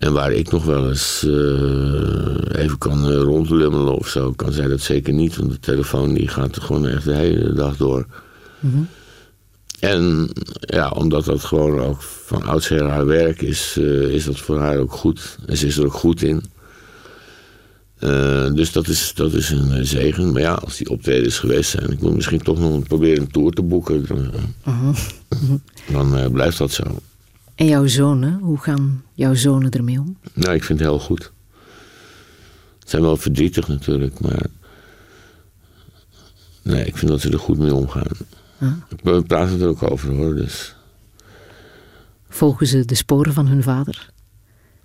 en waar ik nog wel eens uh, even kan rondlummelen of zo, kan zij dat zeker niet. Want de telefoon die gaat er gewoon echt de hele dag door. Mm -hmm. En ja, omdat dat gewoon ook van oudsher haar werk is, is dat voor haar ook goed. En ze is er ook goed in. Uh, dus dat is, dat is een zegen. Maar ja, als die optredens geweest zijn, ik moet misschien toch nog proberen een tour te boeken. Dan, -huh. dan blijft dat zo. En jouw zonen, hoe gaan jouw zonen ermee om? Nou, ik vind het heel goed. Het zijn wel verdrietig natuurlijk, maar. Nee, ik vind dat ze er goed mee omgaan. We praten er ook over hoor. Dus. Volgen ze de sporen van hun vader?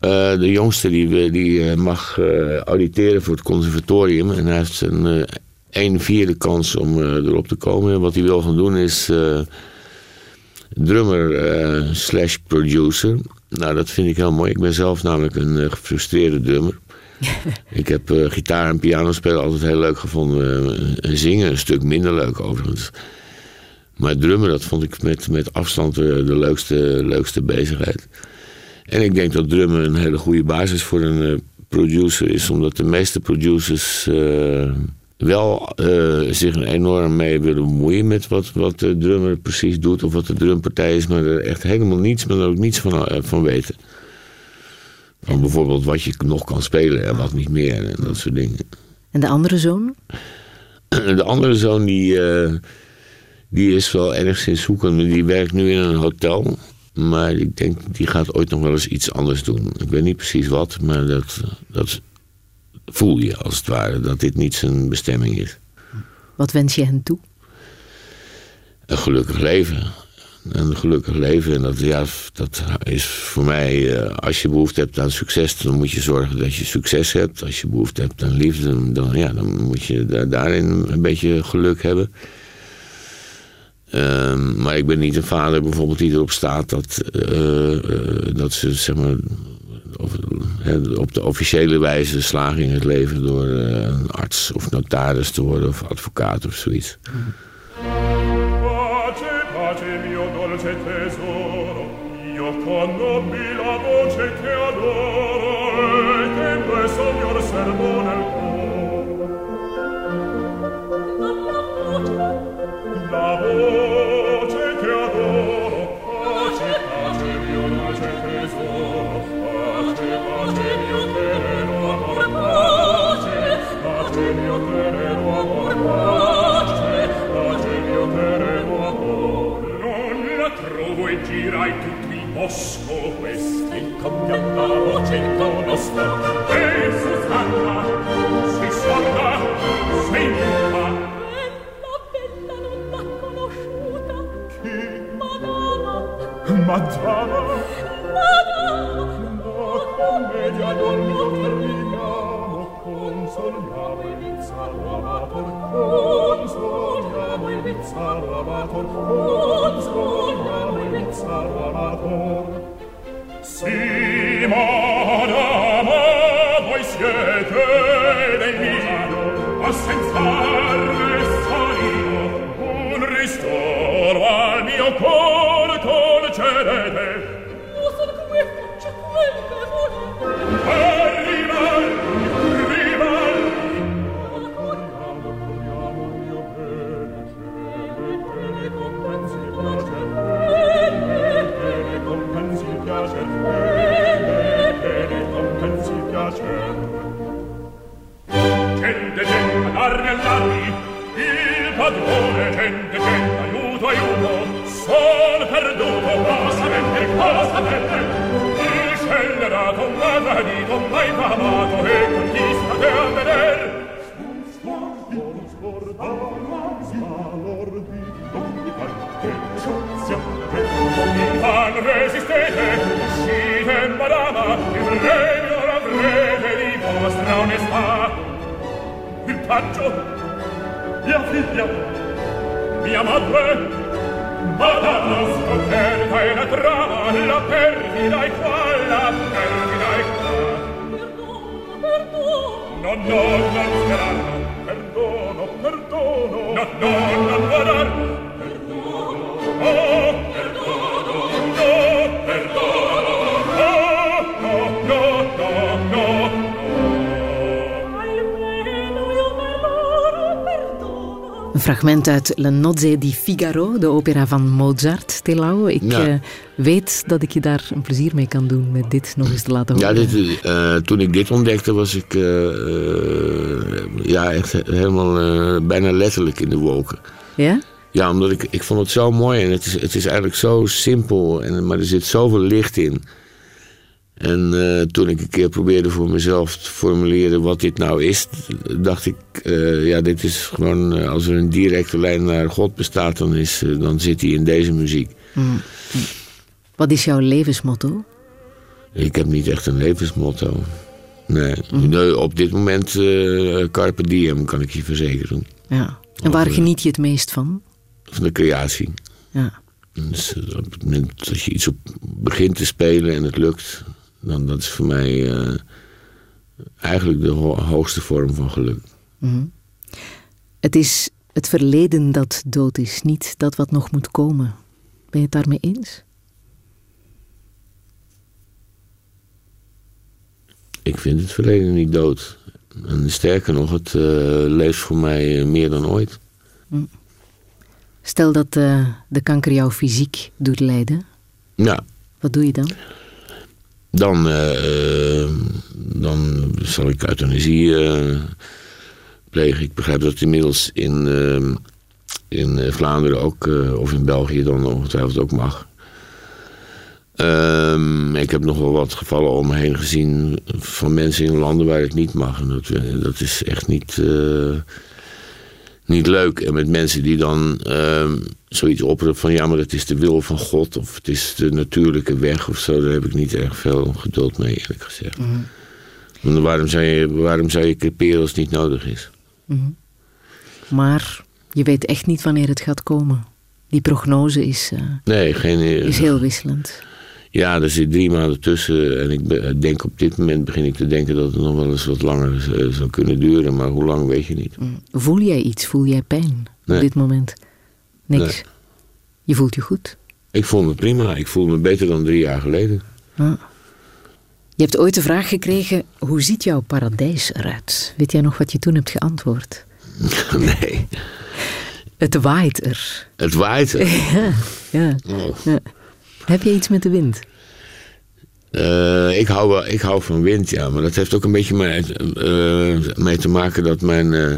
Uh, de jongste die, die uh, mag uh, auditeren voor het conservatorium. En hij heeft een een vierde kans om erop te komen. En wat hij wil gaan doen is drummer slash producer. Nou, dat vind ik heel mooi. Ik ben zelf namelijk een gefrustreerde drummer. ik heb gitaar en piano spelen altijd heel leuk gevonden. en zingen een stuk minder leuk overigens. Maar drummen, dat vond ik met, met afstand de, de leukste, leukste bezigheid. En ik denk dat drummen een hele goede basis voor een producer is, omdat de meeste producers wel uh, zich enorm mee willen bemoeien met wat, wat de drummer precies doet of wat de drumpartij is, maar er echt helemaal niets, maar er ook niets van, van weten. Van bijvoorbeeld wat je nog kan spelen en wat niet meer en dat soort dingen. En de andere zoon? De andere zoon die, die is wel enigszins zoekend, maar die werkt nu in een hotel. Maar ik denk, die gaat ooit nog wel eens iets anders doen. Ik weet niet precies wat, maar dat, dat voel je als het ware. Dat dit niet zijn bestemming is. Wat wens je hen toe? Een gelukkig leven. Een gelukkig leven. En dat, ja, dat is voor mij, eh, als je behoefte hebt aan succes, dan moet je zorgen dat je succes hebt. Als je behoefte hebt aan liefde, dan, ja, dan moet je daarin een beetje geluk hebben. Um, maar ik ben niet een vader bijvoorbeeld die erop staat dat, uh, uh, dat ze zeg maar, of, op de officiële wijze slagen in het leven door een arts of notaris te worden of advocaat of zoiets. Pace, Salvator, unser Rabbi Salvator. Simon, ama, voi siete del mio, a senz'arme solino, un ristoro al mio cor concedete, fragment uit Le Nozze di Figaro, de opera van Mozart, Telau. Ik Ja. eh, weet dat ik je daar een plezier mee kan doen met dit nog eens te laten Ja, horen. dit, eh, toen ik dit ontdekte was ik eh, ja, echt helemaal bijna letterlijk in de wolken. Ja? Ja, omdat ik, ik vond het zo mooi en het is, het is eigenlijk zo simpel, en, maar er zit zoveel licht in. En toen ik een keer probeerde voor mezelf te formuleren wat dit nou is, dacht ik, eh, ja, dit is gewoon, eh, als er een directe lijn naar God bestaat, dan, is, eh, dan zit hij in deze muziek. Wat is jouw levensmotto? Ik heb niet echt een levensmotto. Nee, nee op dit moment carpe diem, kan ik je verzekeren. Ja. En waar Of, geniet je het meest van? Van de creatie. Ja. Dus op het moment dat je iets op begint te spelen en het lukt, dan dat is voor mij eigenlijk de ho- hoogste vorm van geluk. Het is het verleden dat dood is, niet dat wat nog moet komen. Ben je het daarmee eens? Ik vind het verleden niet dood. En sterker nog, het eh, leeft voor mij eh, meer dan ooit. Stel dat eh, de kanker jou fysiek doet lijden. Ja, Wat doe je dan? dan, dan zal ik euthanasie eh, plegen. Ik begrijp dat inmiddels in, eh, in eh, Vlaanderen ook, eh, of in België dan ongetwijfeld ook mag. Ehm, ik heb nog wel wat gevallen om me heen gezien van mensen in landen waar het niet mag. En dat, eh, dat is echt niet, niet leuk. En met mensen die dan ehm, zoiets oproepen van ja, maar het is de wil van God of het is de natuurlijke weg of zo. Daar heb ik niet erg veel geduld mee, eerlijk gezegd. Want waarom zou je, waarom zou je creperen als het niet nodig is? Maar je weet echt niet wanneer het gaat komen. Die prognose is, eh, Nee, geen. is heel wisselend. Ja, er zit drie maanden tussen. En ik be- denk op dit moment begin ik te denken dat het nog wel eens wat langer eh, zou kunnen duren. Maar hoe lang weet je niet. Voel jij iets? Voel jij pijn Nee. op dit moment? Niks. Nee. Je voelt je goed. Ik voel me prima. Ik voel me beter dan drie jaar geleden. Je hebt ooit de vraag gekregen: hoe ziet jouw paradijs eruit? Weet jij nog wat je toen hebt geantwoord? nee, Het waait er. het waait. Ja. Oh. ja. Heb je iets met de wind? Eh, ik, hou wel, ik hou van wind, ja. Maar dat heeft ook een beetje mee, eh, mee te maken dat mijn, eh,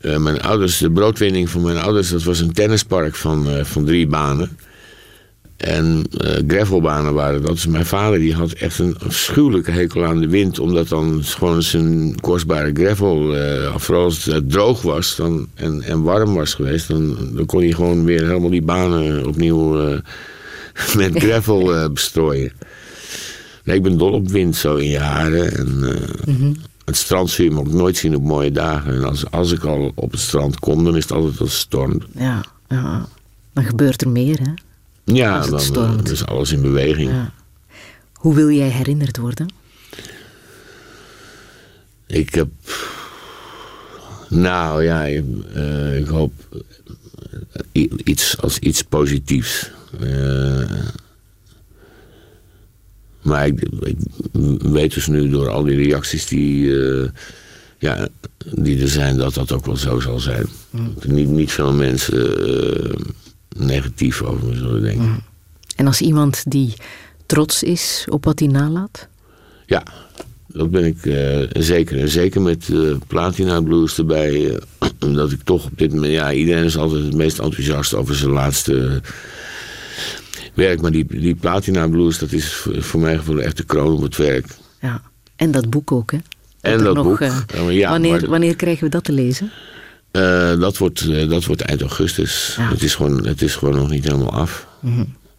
eh, mijn ouders, de broodwinning van mijn ouders, dat was een tennispark van, van drie banen. En eh, gravelbanen waren dat. Dus mijn vader die had echt een afschuwelijke hekel aan de wind. Omdat dan gewoon zijn kostbare gravel, eh, vooral als het droog was dan, en, en warm was geweest... Dan, dan kon hij gewoon weer helemaal die banen opnieuw eh, met gravel eh, bestrooien. Nee, ik ben dol op wind zo in je haren. En, eh, Het strand zul je me ook nooit zien op mooie dagen. En als, als ik al op het strand kom, dan is het altijd als het stormt. Ja, ja. Dan gebeurt er meer, hè? Ja, Als het dan eh, is alles in beweging. Ja. Hoe wil jij herinnerd worden? Ik heb. Nou ja, eh, ik hoop i- iets als iets positiefs. Eh, maar ik, ik weet dus nu door al die reacties die, eh, ja, die er zijn, dat dat ook wel zo zal zijn. Er niet, niet veel mensen eh, negatief over me zullen denken. En als iemand die trots is op wat hij nalaat? Ja, dat ben ik eh, zeker. En zeker met eh, Platina Blues erbij. eh, omdat ik toch op dit moment... Ja, iedereen is altijd het meest enthousiast over zijn laatste werk. Maar die, die Platina Blues, dat is voor voor mijn gevoel echt de kroon op het werk. Ja. En dat boek ook, hè? En dat boek. ja, wanneer, maar- wanneer krijgen we dat te lezen? Eh, dat, wordt, eh, dat wordt eind augustus. Ja. Het, is gewoon, het is gewoon nog niet helemaal af.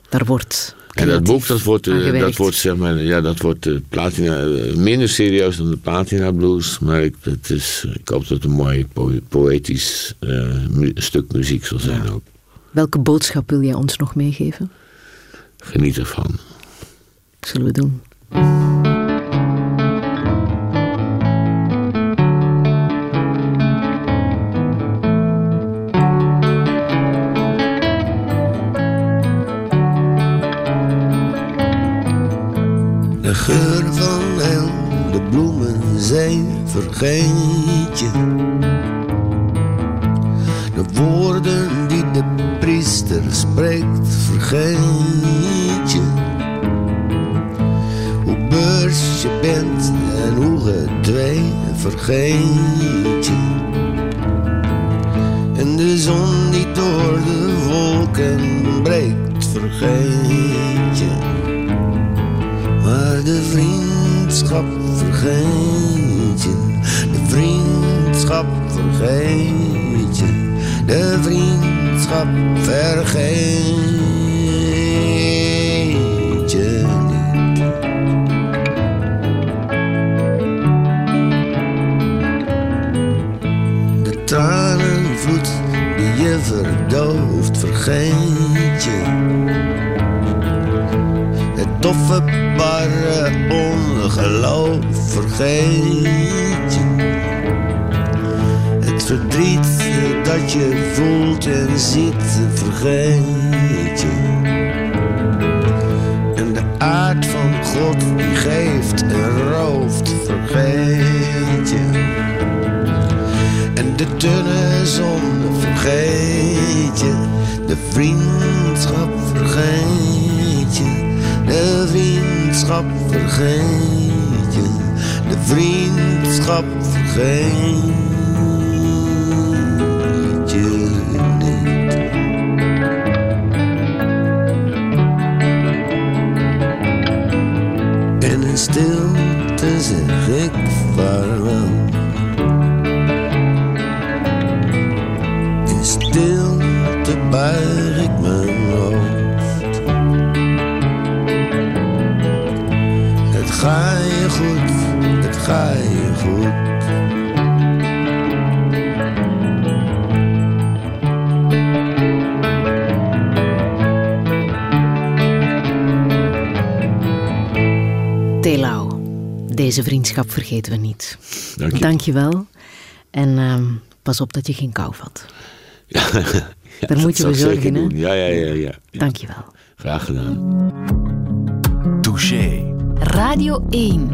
Daar wordt. En dat boek, dat wordt, eh, dat wordt, zeg maar, ja, dat wordt platina, minder serieus dan de Platina Blues. Maar ik, het is, ik hoop dat het een mooi po- poëtisch mu- stuk muziek zal zijn ook. Welke boodschap wil jij ons nog meegeven? Geniet ervan. Zullen we doen. Zijn de vriendschap vergeet je, de vriendschap vergeet je, de vriendschap vergeet je deze vriendschap vergeten we niet. Dank je. Dank je wel. En ehm, pas op dat je geen kou vat. Ja, Daar moet je dat voor zal ik zorgen, hè? doen. Ja, ja, ja, ja. Dank je wel. Graag gedaan. Touché. Radio 1.